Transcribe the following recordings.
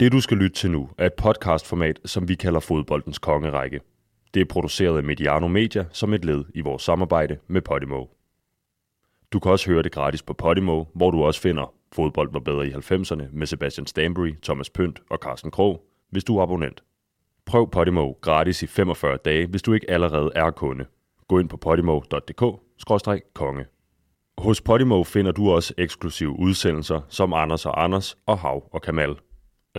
Det du skal lytte til nu er et podcastformat, som vi kalder Fodboldens Kongerække. Det er produceret af Mediano Media som et led i vores samarbejde med Podimo. Du kan også høre det gratis på Podimo, hvor du også finder Fodbold var bedre i 90'erne med Sebastian Stanbury, Thomas Pønt og Carsten Krog, hvis du er abonnent. Prøv Podimo gratis i 45 dage, hvis du ikke allerede er kunde. Gå ind på podimo.dk-konge. Hos Podimo finder du også eksklusive udsendelser som Anders og Anders og Hav og Kamal.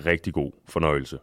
Rigtig god fornøjelse.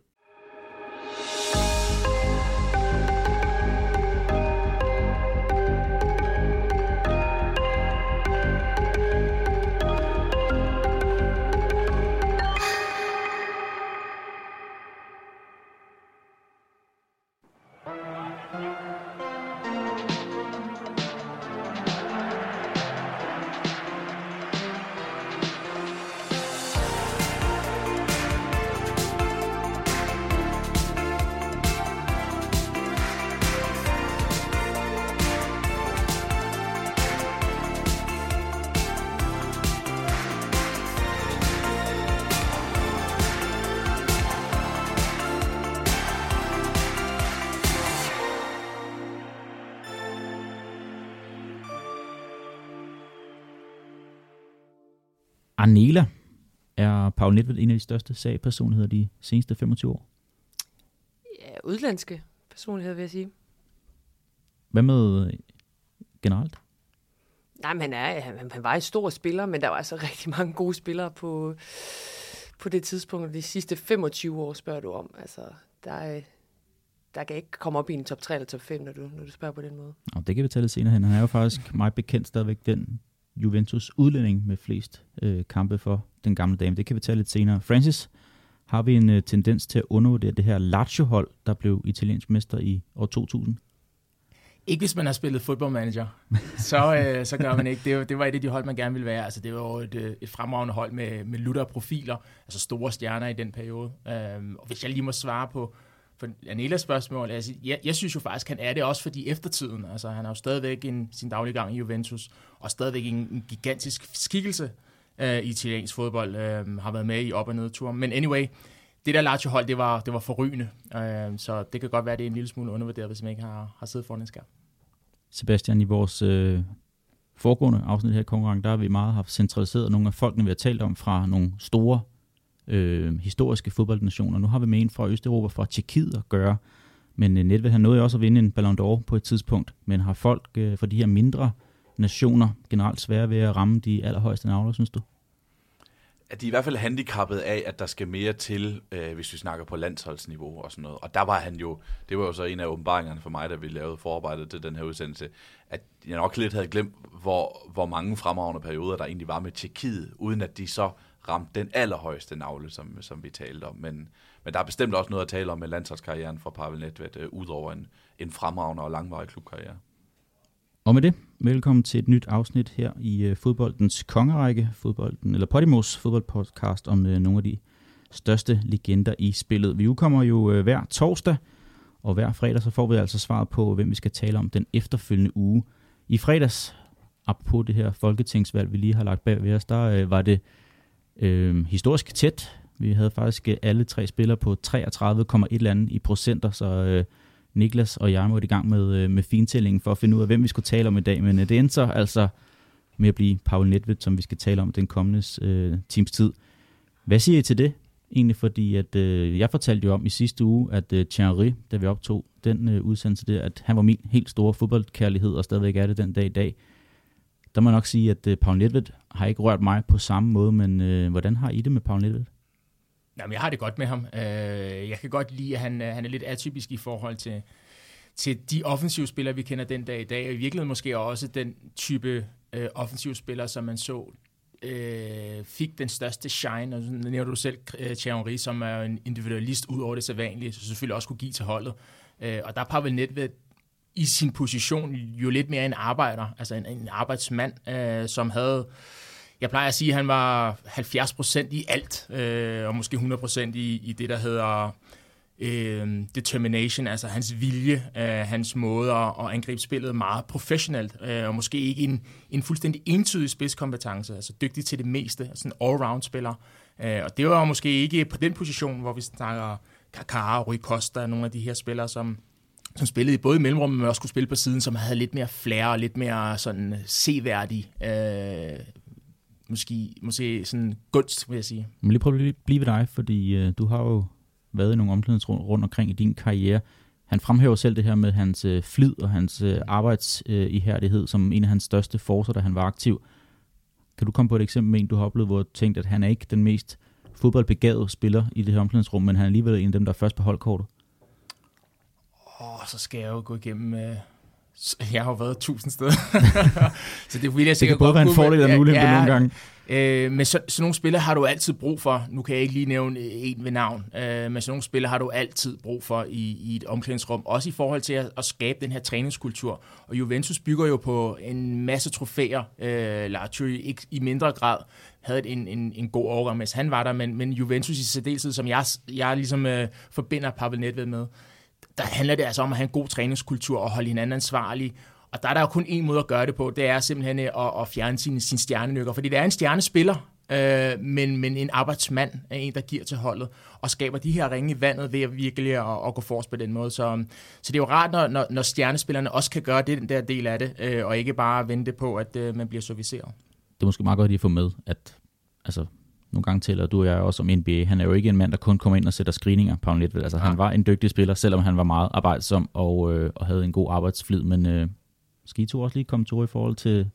Paul Nedved en af de største sagpersonligheder de seneste 25 år. Ja, udlandske personligheder, vil jeg sige. Hvad med øh, generelt? Nej, men han, er, han, han var en stor spiller, men der var altså rigtig mange gode spillere på, på det tidspunkt. De sidste 25 år spørger du om. Altså, der, der kan ikke komme op i en top 3 eller top 5, når du, når du spørger på den måde. Og det kan vi tale senere hen. Han er jo faktisk meget bekendt stadigvæk den Juventus udlænding med flest øh, kampe for den gamle dame. Det kan vi tale lidt senere. Francis, har vi en øh, tendens til at undervurdere det her Lazio-hold, der blev italiensk mester i år 2000? Ikke hvis man har spillet fodboldmanager, så, øh, så gør man ikke. Det, det var et af de hold, man gerne ville være. Altså, det var jo et, øh, et fremragende hold med, med lutter profiler, altså store stjerner i den periode. Øhm, og hvis jeg lige må svare på, for Anelas spørgsmål, altså, jeg, jeg synes jo faktisk, han er det også fordi eftertiden. Altså, han har jo stadigvæk en, sin daglige gang i Juventus, og stadigvæk en, en gigantisk skikkelse øh, i italiensk fodbold, øh, har været med i op- og nedtur. Men anyway, det der Lazio-hold, det var, det var forrygende, øh, så det kan godt være, at det er en lille smule undervurderet, hvis man ikke har, har siddet foran en skærm. Sebastian, i vores øh, foregående afsnit her i der har vi meget haft centraliseret nogle af folkene, vi har talt om fra nogle store øh, historiske fodboldnationer. Nu har vi med en fra Østeuropa, fra Tjekkiet at gøre, men øh, Nedved han nået også at vinde en Ballon d'Or på et tidspunkt, men har folk øh, fra de her mindre nationer generelt svære ved at ramme de allerhøjeste navler, synes du? At de er i hvert fald handicappet af, at der skal mere til, øh, hvis vi snakker på landsholdsniveau og sådan noget. Og der var han jo, det var jo så en af åbenbaringerne for mig, da vi lavede forarbejdet til den her udsendelse, at jeg nok lidt havde glemt, hvor, hvor mange fremragende perioder der egentlig var med Tjekkiet, uden at de så ramt den allerhøjeste navle, som, som vi talte om. Men, men der er bestemt også noget at tale om med landsholdskarrieren for Pavel Nedved, øh, ud over en, en fremragende og langvarig klubkarriere. Og med det, velkommen til et nyt afsnit her i øh, fodboldens kongerække, fodbolden, eller Podimos fodboldpodcast om øh, nogle af de største legender i spillet. Vi udkommer jo øh, hver torsdag, og hver fredag så får vi altså svaret på, hvem vi skal tale om den efterfølgende uge. I fredags, på det her folketingsvalg, vi lige har lagt bag ved os, der øh, var det øh, historisk tæt. Vi havde faktisk øh, alle tre spillere på 33,1 andet i procenter, så øh, Niklas og jeg måtte i gang med, øh, med fintællingen for at finde ud af, hvem vi skulle tale om i dag. Men øh, det endte så altså med at blive Paul Nedved, som vi skal tale om den kommende øh, times tid. Hvad siger I til det? Egentlig fordi, at øh, jeg fortalte jo om i sidste uge, at øh, Thierry, da vi optog den øh, udsendelse der, at han var min helt store fodboldkærlighed, og stadigvæk er det den dag i dag. Der må jeg nok sige, at øh, Paul Nedved har ikke rørt mig på samme måde, men øh, hvordan har I det med Paul Nedved? Jamen, jeg har det godt med ham. Øh, jeg kan godt lide, at han, øh, han er lidt atypisk i forhold til, til de offensive spillere, vi kender den dag i dag. Og i virkeligheden måske også den type øh, offensive spillere, som man så øh, fik den største shine. Og så nævner du selv øh, Thierry, som er en individualist ud over det sædvanlige, så selvfølgelig også kunne give til holdet. Øh, og der er Pavel Nedved i sin position jo lidt mere en arbejder, altså en, en arbejdsmand, øh, som havde jeg plejer at sige, at han var 70% i alt, øh, og måske 100% i, i det, der hedder øh, determination, altså hans vilje, øh, hans måde at, at angribe spillet meget professionelt, øh, og måske ikke en, en fuldstændig entydig spidskompetence, altså dygtig til det meste, altså en all-round-spiller. Øh, og det var måske ikke på den position, hvor vi snakker Kakar, Rui Costa, nogle af de her spillere, som, som spillede både i mellemrummet, men også kunne spille på siden, som havde lidt mere flair og lidt mere sådan øh, seværdig, øh, måske, måske sådan gunst, vil jeg sige. Men lige prøv at blive ved dig, fordi øh, du har jo været i nogle omklædningsrum rundt omkring i din karriere. Han fremhæver selv det her med hans øh, flid og hans øh, arbejdsihærdighed øh, som en af hans største forser, da han var aktiv. Kan du komme på et eksempel med en, du har oplevet, hvor du tænkte, at han er ikke den mest fodboldbegavede spiller i det her omklædningsrum, men han er alligevel en af dem, der er først på holdkortet? Åh, så skal jeg jo gå igennem... Øh jeg har jo været tusind steder. så det vil jeg sikkert Det kan både være en fordel og en ulempe ja, nogle gange. Øh, men så, sådan nogle spillere har du altid brug for. Nu kan jeg ikke lige nævne en ved navn, øh, men sådan nogle spillere har du altid brug for i, i et omklædningsrum. Også i forhold til at, at skabe den her træningskultur. Og Juventus bygger jo på en masse trofæer. Øh, Lazio ikke i mindre grad havde en, en, en god overgang, mens han var der, men, men Juventus i særdeleshed, som jeg, jeg ligesom øh, forbinder Pavel Nedved med, der handler det altså om at have en god træningskultur og holde hinanden ansvarlig. Og der er der jo kun én måde at gøre det på, det er simpelthen at, at fjerne sin, sin stjernenykker. Fordi det er en stjernespiller, øh, men, men en arbejdsmand er en, der giver til holdet og skaber de her ringe i vandet ved at virkelig at, at gå forrest på den måde. Så, så det er jo rart, når, når, når stjernespillerne også kan gøre det, den der del af det, øh, og ikke bare vente på, at øh, man bliver serviceret. Det er måske meget godt lige at få med, at altså, nogle gange tæller du og jeg også om NBA. Han er jo ikke en mand, der kun kommer ind og sætter screeninger på Nedved. Altså, ja. han var en dygtig spiller, selvom han var meget arbejdsom og, øh, og havde en god arbejdsflid. Men øh, skal I to også lige komme to i forhold til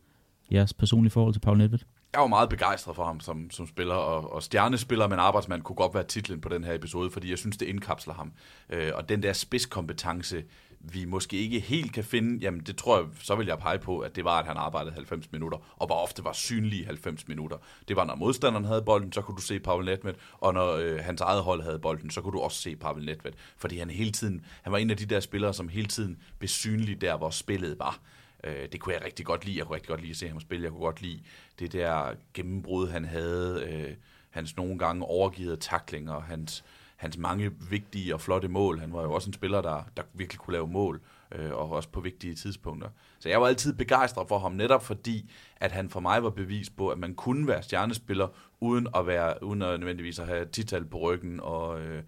jeres personlige forhold til Paul Nedved? Jeg var meget begejstret for ham som, som spiller, og, og stjernespiller, men arbejdsmand kunne godt være titlen på den her episode, fordi jeg synes, det indkapsler ham. Øh, og den der spidskompetence, vi måske ikke helt kan finde, jamen det tror jeg, så vil jeg pege på, at det var, at han arbejdede 90 minutter, og hvor ofte var synlig 90 minutter. Det var, når modstanderen havde bolden, så kunne du se Pavel Nedved, og når øh, hans eget hold havde bolden, så kunne du også se Pavel Nedved, fordi han hele tiden, han var en af de der spillere, som hele tiden blev synlig der, hvor spillet var. Øh, det kunne jeg rigtig godt lide. Jeg kunne rigtig godt lide at se ham spille. Jeg kunne godt lide det der gennembrud, han havde. Øh, hans nogle gange overgivet taklinger, hans, hans mange vigtige og flotte mål. Han var jo også en spiller, der, der virkelig kunne lave mål, øh, og også på vigtige tidspunkter. Så jeg var altid begejstret for ham, netop fordi, at han for mig var bevis på, at man kunne være stjernespiller, uden at være uden at nødvendigvis at have tital på ryggen, og, øh,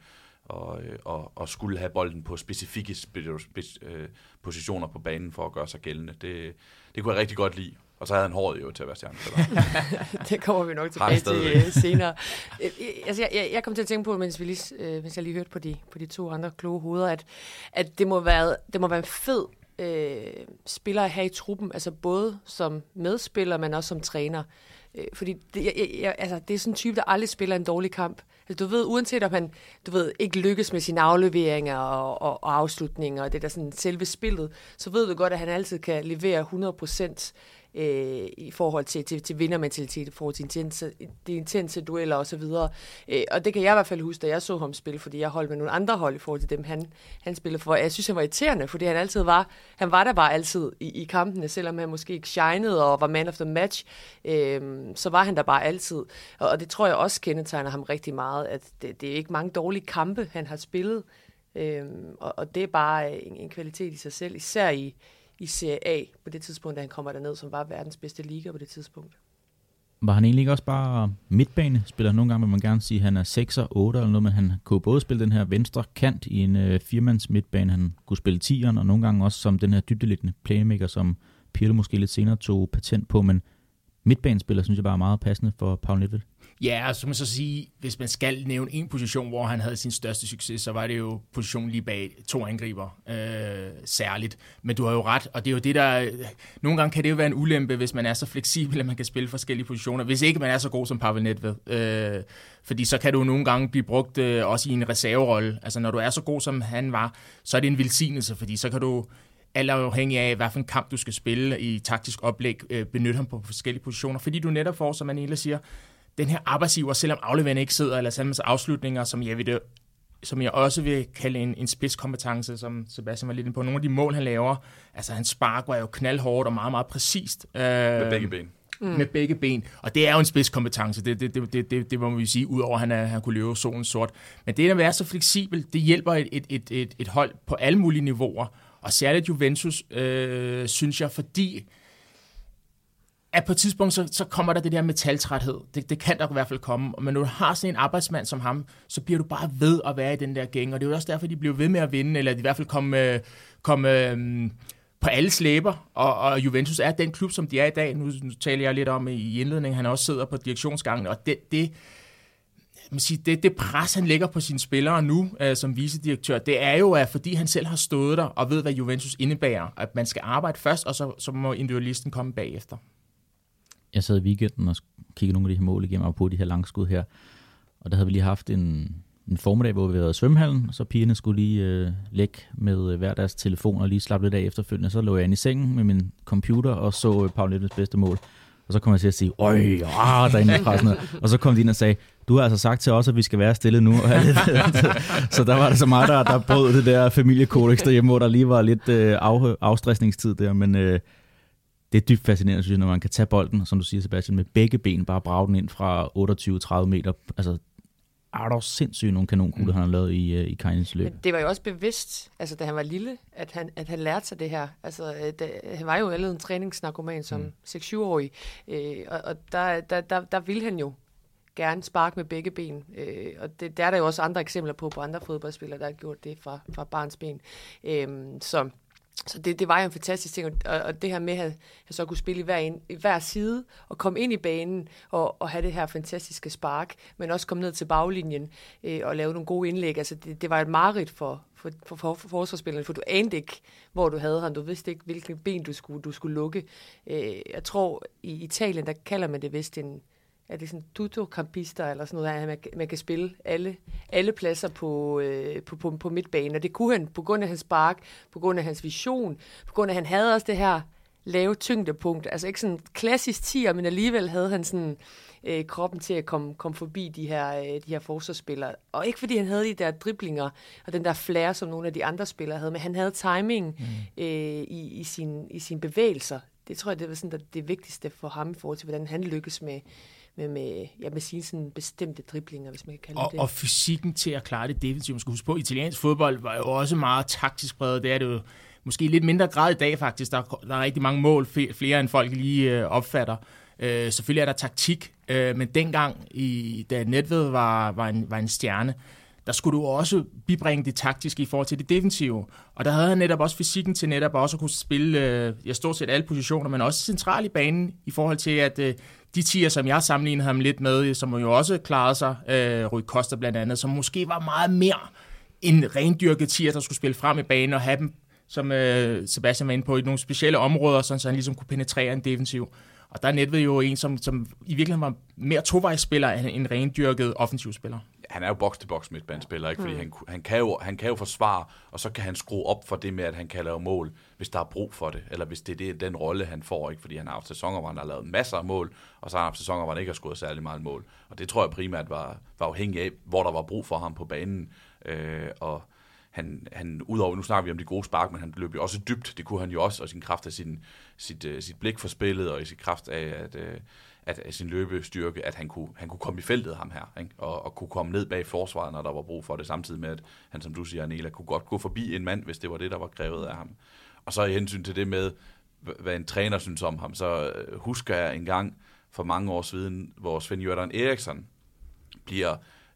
og, øh, og, og skulle have bolden på specifikke spe, spe, øh, positioner på banen for at gøre sig gældende. Det, det kunne jeg rigtig godt lide. Og så havde han håret jo til at være stjernespiller. det kommer vi nok tilbage til øh, senere. Øh, altså, jeg, jeg kom til at tænke på, mens, vi lige, øh, mens jeg lige hørte på de, på de to andre kloge hoveder, at, at det, må være, det må være en fed øh, spiller at have i truppen, altså både som medspiller, men også som træner. Øh, fordi det, jeg, jeg, altså, det er sådan en type, der aldrig spiller en dårlig kamp. Altså, du ved, uanset om han du ved, ikke lykkes med sine afleveringer og, og, og afslutninger, og det der sådan selve spillet, så ved du godt, at han altid kan levere 100 procent øh, i forhold til, til, til vindermentalitet, i forhold til intense, de intense dueller osv. Øh, og det kan jeg i hvert fald huske, da jeg så ham spille, fordi jeg holdt med nogle andre hold i forhold til dem, han, han spillede for. Jeg synes, han var irriterende, fordi han altid var, han var der bare altid i, i kampene, selvom han måske ikke shinede og var man of the match, øh, så var han der bare altid. Og, og det tror jeg også kendetegner ham rigtig meget, at det, det er ikke mange dårlige kampe, han har spillet, Øhm, og, og det er bare en, en kvalitet i sig selv, især i, i Serie A på det tidspunkt, da han kommer derned, som var verdens bedste liga på det tidspunkt. Var han egentlig ikke også bare midtbane? Spiller nogle gange vil man gerne sige, at han er 6'er, 8 eller noget, men han kunne både spille den her venstre kant i en øh, firmands midtbane. Han kunne spille 10'eren, og nogle gange også som den her dybdeliggende playmaker, som Pirlo måske lidt senere tog patent på, men midtbanespiller synes jeg bare er meget passende for Paul Nedved. Ja, og så man så sige, hvis man skal nævne en position, hvor han havde sin største succes, så var det jo positionen lige bag to angriber, øh, særligt. Men du har jo ret, og det er jo det, der... Nogle gange kan det jo være en ulempe, hvis man er så fleksibel, at man kan spille forskellige positioner. Hvis ikke man er så god som Pavel Nedved. Øh, fordi så kan du nogle gange blive brugt øh, også i en reserverolle. Altså når du er så god, som han var, så er det en velsignelse, fordi så kan du alt afhængig af, hvilken kamp du skal spille i taktisk oplæg, øh, benytte ham på forskellige positioner, fordi du netop får, som Anela siger, den her arbejdsgiver, selvom afleveringen ikke sidder, eller selvom afslutninger, som jeg, vil, som jeg også vil kalde en, en spidskompetence, som Sebastian var lidt inde på. Nogle af de mål, han laver, altså hans spark var jo knaldhårdt og meget, meget præcist. Med begge ben. mm. med begge ben. Og det er jo en spidskompetence, det, det, det, det, det, det må vi sige, udover at han, er, han kunne løbe solen sort. Men det at være så fleksibel, det hjælper et, et, et, et, et hold på alle mulige niveauer. Og særligt Juventus, øh, synes jeg, fordi at på et tidspunkt, så, så kommer der det der metaltræthed. Det, det kan der i hvert fald komme. Men når du har sådan en arbejdsmand som ham, så bliver du bare ved at være i den der gæng. Og det er jo også derfor, de bliver ved med at vinde, eller de i hvert fald komme, kom øh, øhm, på alle slæber. Og, og Juventus er den klub, som de er i dag. Nu, nu taler jeg lidt om i indledningen, han også sidder på direktionsgangen. Og det, det, man siger, det, det pres, han lægger på sine spillere nu øh, som vicedirektør, det er jo, at fordi han selv har stået der og ved, hvad Juventus indebærer, at man skal arbejde først, og så, så må individualisten komme bagefter jeg sad i weekenden og kiggede nogle af de her mål igennem, og på de her langskud her. Og der havde vi lige haft en, en formiddag, hvor vi havde i svømmehallen, og så pigerne skulle lige øh, lægge med øh, hver deres telefon og lige slappe lidt af efterfølgende. Så lå jeg inde i sengen med min computer og så øh, Paul Nettens bedste mål. Og så kom jeg til at sige, øj, ah, derinde fra sådan noget. Og så kom de ind og sagde, du har altså sagt til os, at vi skal være stille nu. så der var det så meget, der, der brød det der familiekodex derhjemme, hvor der lige var lidt øh, af, afstressningstid der. Men øh, det er dybt fascinerende, synes jeg, når man kan tage bolden, som du siger, Sebastian, med begge ben, bare brage den ind fra 28-30 meter. Altså, er der sindssygt nogle kanonkugler, mm. han har lavet i, uh, i Kajnes løb. Men det var jo også bevidst, altså da han var lille, at han, at han lærte sig det her. Altså, øh, da, han var jo allerede en træningsnarkoman som mm. 6-7-årig, øh, og, og der, der, der, der ville han jo gerne sparke med begge ben. Øh, og det, der er der jo også andre eksempler på, på andre fodboldspillere, der har gjort det fra, fra barns ben. Øh, så så det, det var jo en fantastisk ting, og, og det her med, at jeg så kunne spille i hver, en, i hver side, og komme ind i banen, og, og have det her fantastiske spark, men også komme ned til baglinjen, øh, og lave nogle gode indlæg. Altså, det, det var et mareridt for, for, for, for, for forsvarsspillerne, for du anede ikke, hvor du havde ham. Du vidste ikke, hvilken ben du skulle, du skulle lukke. Øh, jeg tror, i Italien, der kalder man det vist en, er det sådan tutto-campister eller sådan noget, at man, man kan spille alle, alle pladser på, øh, på, på, på midtbanen. Og det kunne han på grund af hans spark, på grund af hans vision, på grund af, at han havde også det her lave tyngdepunkt. Altså ikke sådan klassisk tier, men alligevel havde han sådan øh, kroppen til at komme, komme forbi de her, øh, de her forsvarsspillere. Og ikke fordi han havde de der driblinger og den der flair, som nogle af de andre spillere havde, men han havde timing mm. øh, i, i, sin, i sine bevægelser. Det tror jeg, det var sådan det vigtigste for ham i forhold til, hvordan han lykkes med, med, med, ja, med sine sådan bestemte driblinger, hvis man kan kalde og, det Og fysikken til at klare det defensivt. Man skal huske på, italiensk fodbold var jo også meget taktisk præget. Det er det jo måske lidt mindre grad i dag faktisk. Der, der er rigtig mange mål, flere end folk lige øh, opfatter. Øh, selvfølgelig er der taktik, øh, men dengang, i, da Nedved var, var, en, var en stjerne, der skulle du også bibringe det taktiske i forhold til det defensive. Og der havde han netop også fysikken til netop også at kunne spille, øh, ja, stort set alle positioner, men også centralt i banen i forhold til, at øh, de tiger, som jeg sammenlignede ham lidt med, som jo også klarede sig, øh, Rui Costa blandt andet, som måske var meget mere en rendyrket tiger, der skulle spille frem i banen og have dem, som øh, Sebastian var inde på, i nogle specielle områder, så han ligesom kunne penetrere en defensiv. Og der er Netved jo en, som, som i virkeligheden var mere tovejsspiller end en rendyrket offensivspiller han er jo box-to-box midtbanespiller, ikke? fordi mm. han, han, kan jo, han kan jo forsvare, og så kan han skrue op for det med, at han kan lave mål, hvis der er brug for det, eller hvis det er det, den rolle, han får, ikke? fordi han har haft sæsoner, hvor han har lavet masser af mål, og så har han haft sæsoner, hvor han ikke har skudt særlig meget mål. Og det tror jeg primært var, var afhængig af, hvor der var brug for ham på banen, øh, og han, han udover, nu snakker vi om de gode spark, men han løb jo også dybt, det kunne han jo også, og sin kraft af sin, sit, uh, sit blik for spillet, og i sin kraft af, at, uh, at, sin løbestyrke, at han kunne, han kunne komme i feltet ham her, ikke? Og, og kunne komme ned bag forsvaret, når der var brug for det, samtidig med, at han, som du siger, Anela, kunne godt gå forbi en mand, hvis det var det, der var krævet af ham. Og så i hensyn til det med, hvad en træner synes om ham, så øh, husker jeg en gang for mange år siden, hvor Svend Jørgen Eriksson bliver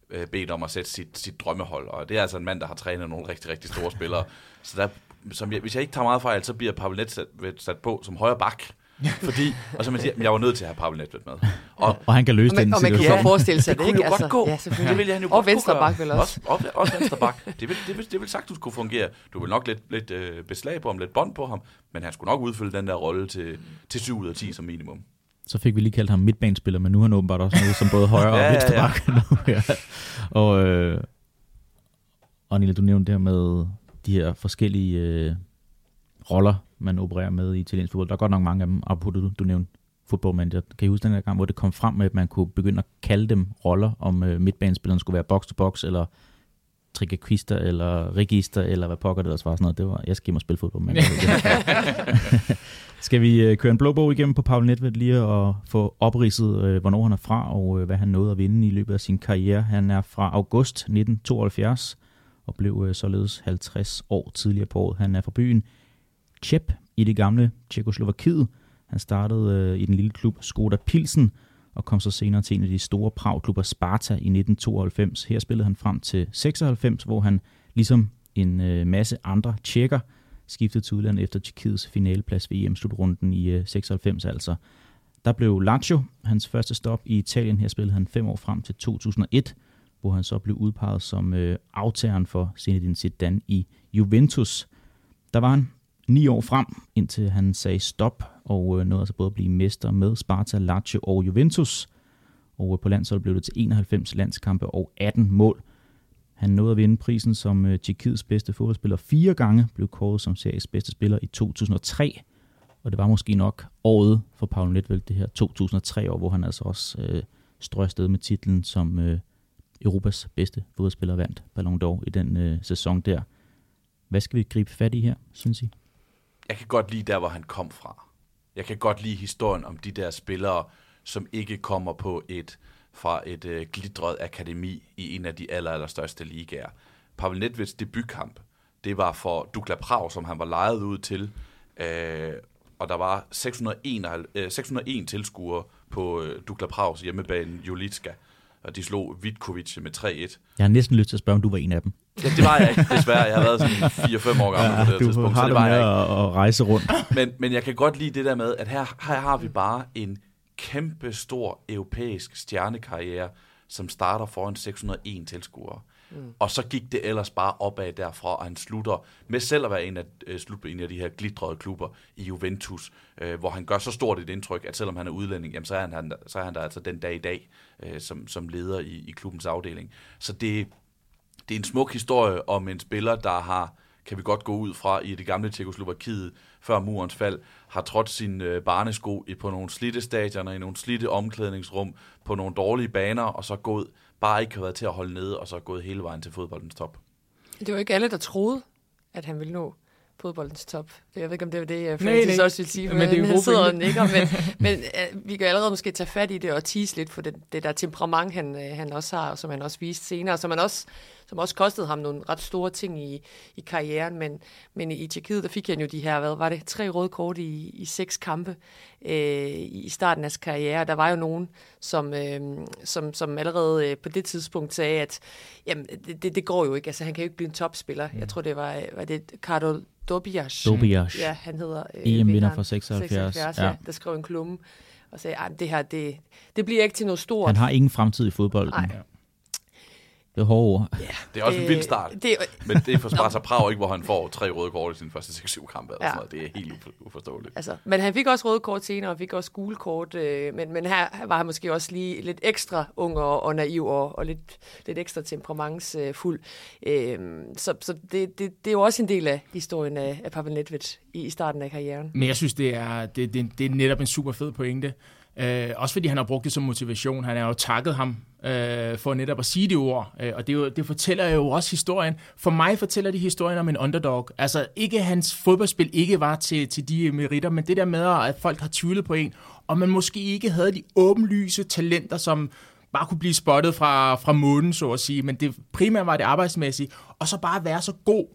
øh, bedt om at sætte sit, sit drømmehold, og det er altså en mand, der har trænet nogle rigtig, rigtig store spillere. Så der, som jeg, hvis jeg ikke tager meget fejl, så bliver Pavel Net sat, sat på som højre bak, fordi, og så man siger, jeg var nødt til at have Pavel Nedved med. Og, og han kan løse og man, den situation. Og man kan jo forestille sig det, det ikke? Altså, godt gå. Ja, det ville han jo og venstre bak vel også. Også, også, også venstre bak. Det vil, det, vil, det vil sagtens kunne fungere. Du vil nok lidt, lidt øh, beslag på ham, lidt bånd på ham, men han skulle nok udfylde den der rolle til, til 7 ud af 10 som minimum. Så fik vi lige kaldt ham midtbanespiller, men nu er han åbenbart også noget som både højre ja, og venstre bak. Ja, ja. ja. Og, øh, og Nila, du nævnte det her med de her forskellige øh, roller, man opererer med i italiensk fodbold. Der er godt nok mange af dem, apropos du, du nævnte fodboldmanager. Kan I huske den der gang, hvor det kom frem med, at man kunne begynde at kalde dem roller, om øh, midtbanespilleren skulle være box to box eller Trikakista eller Register, eller hvad pokker det også var sådan noget. Det var, jeg skal hjem og spille fodbold. Skal vi øh, køre en blå bog igennem på Paul Nedved lige og få opridset, øh, hvornår han er fra, og øh, hvad han nåede at vinde i løbet af sin karriere. Han er fra august 1972 og blev således 50 år tidligere på året. Han er fra byen Chep i det gamle Tjekoslovakiet. Han startede øh, i den lille klub Skoda Pilsen, og kom så senere til en af de store Prag-klubber Sparta i 1992. Her spillede han frem til 96, hvor han ligesom en øh, masse andre tjekker skiftede til udlandet efter Tjekkiets finaleplads ved EM-slutrunden i øh, 96 altså. Der blev Lazio hans første stop i Italien. Her spillede han fem år frem til 2001, hvor han så blev udpeget som øh, aftageren for Zinedine Zidane i Juventus. Der var han ni år frem, indtil han sagde stop, og øh, nåede altså både at blive mester med Sparta, Lazio og Juventus. Og øh, på landsholdet blev det til 91 landskampe og 18 mål. Han nåede at vinde prisen som øh, Tjekkiets bedste fodboldspiller fire gange, blev kåret som series bedste spiller i 2003. Og det var måske nok året for Paul Nedved, det her 2003 år, hvor han altså også øh, strøg afsted med titlen som øh, Europas bedste fodboldspiller vandt Ballon d'Or i den øh, sæson der. Hvad skal vi gribe fat i her, synes I? Jeg kan godt lide der, hvor han kom fra. Jeg kan godt lide historien om de der spillere, som ikke kommer på et fra et øh, glidret akademi i en af de aller, aller største ligaer. Pavel Nedveds debutkamp, det var for Dukla Prag, som han var lejet ud til, øh, og der var 601, øh, 601 tilskuere på øh, Dukla Prags hjemmebane Julitska og de slog Vitkovic med 3-1. Jeg har næsten lyst til at spørge, om du var en af dem. Ja, det var jeg ikke, desværre. Jeg har været sådan 4-5 år gammel ja, på det du tidspunkt, har så det var jeg ikke. At, rejse rundt. Men, men jeg kan godt lide det der med, at her, her har vi bare en kæmpe stor europæisk stjernekarriere, som starter foran 601 tilskuere. Mm. Og så gik det ellers bare opad derfra, og han slutter med selv at være en af, øh, slut en af de her glitrede klubber i Juventus, øh, hvor han gør så stort et indtryk, at selvom han er udlænding, jamen, så, er han, så er han der altså den dag i dag øh, som, som leder i, i klubbens afdeling. Så det, det er en smuk historie om en spiller, der har kan vi godt gå ud fra i det gamle Tjekoslovakiet, før murens fald, har trådt sin øh, barnesko på nogle slitte stadioner, i nogle slitte omklædningsrum, på nogle dårlige baner, og så gået bare ikke har været til at holde nede, og så gået hele vejen til fodboldens top. Det var ikke alle, der troede, at han ville nå fodboldens top. Jeg ved ikke, om det var det, jeg faktisk også ville sige, men, men det er sidder og nikker, men, men uh, vi kan allerede måske tage fat i det og tease lidt for det, det der temperament, han, uh, han også har, og som han også viste senere, som han også som også kostede ham nogle ret store ting i, i karrieren, men, men i Tjekkiet, der fik han jo de her, hvad var det, tre røde kort i, i seks kampe øh, i starten af hans karriere. Der var jo nogen, som, øh, som, som allerede øh, på det tidspunkt sagde, at jamen, det, det, det går jo ikke, altså han kan jo ikke blive en topspiller. Jeg tror, det var, var det Carlo Dobias. Dobias. Ja, han hedder... Øh, EM-vinder for 76. 76 ja. ja. Der skrev en klumme og sagde, at det her, det, det bliver ikke til noget stort. Han har ingen fremtid i fodbolden. Nej. Det er hårde ord. Ja, det er også en vild start. Det, men det er for Sparta Prag ikke, hvor han får tre røde kort i sin første 6-7 kampe. Ja. Sådan noget. Det er helt uforståeligt. Altså, men han fik også røde kort senere, og fik også gule kort. Øh, men, men her var han måske også lige lidt ekstra ung og, og naiv, og, og lidt, lidt ekstra temperamentsfuld. Øh, så så det, det, det er jo også en del af historien af, af Pavel Nedved i, i starten af karrieren. Men jeg synes, det er, det, det, det er netop en super fed pointe. Øh, også fordi han har brugt det som motivation. Han har jo takket ham øh, for netop at sige de ord. Øh, og det, jo, det fortæller jo også historien. For mig fortæller det historien om en underdog. Altså ikke hans fodboldspil ikke var til, til de meritter, men det der med, at folk har tvivlet på en, og man måske ikke havde de åbenlyse talenter, som bare kunne blive spottet fra, fra månen, så at sige. Men det primært var det arbejdsmæssige. Og så bare være så god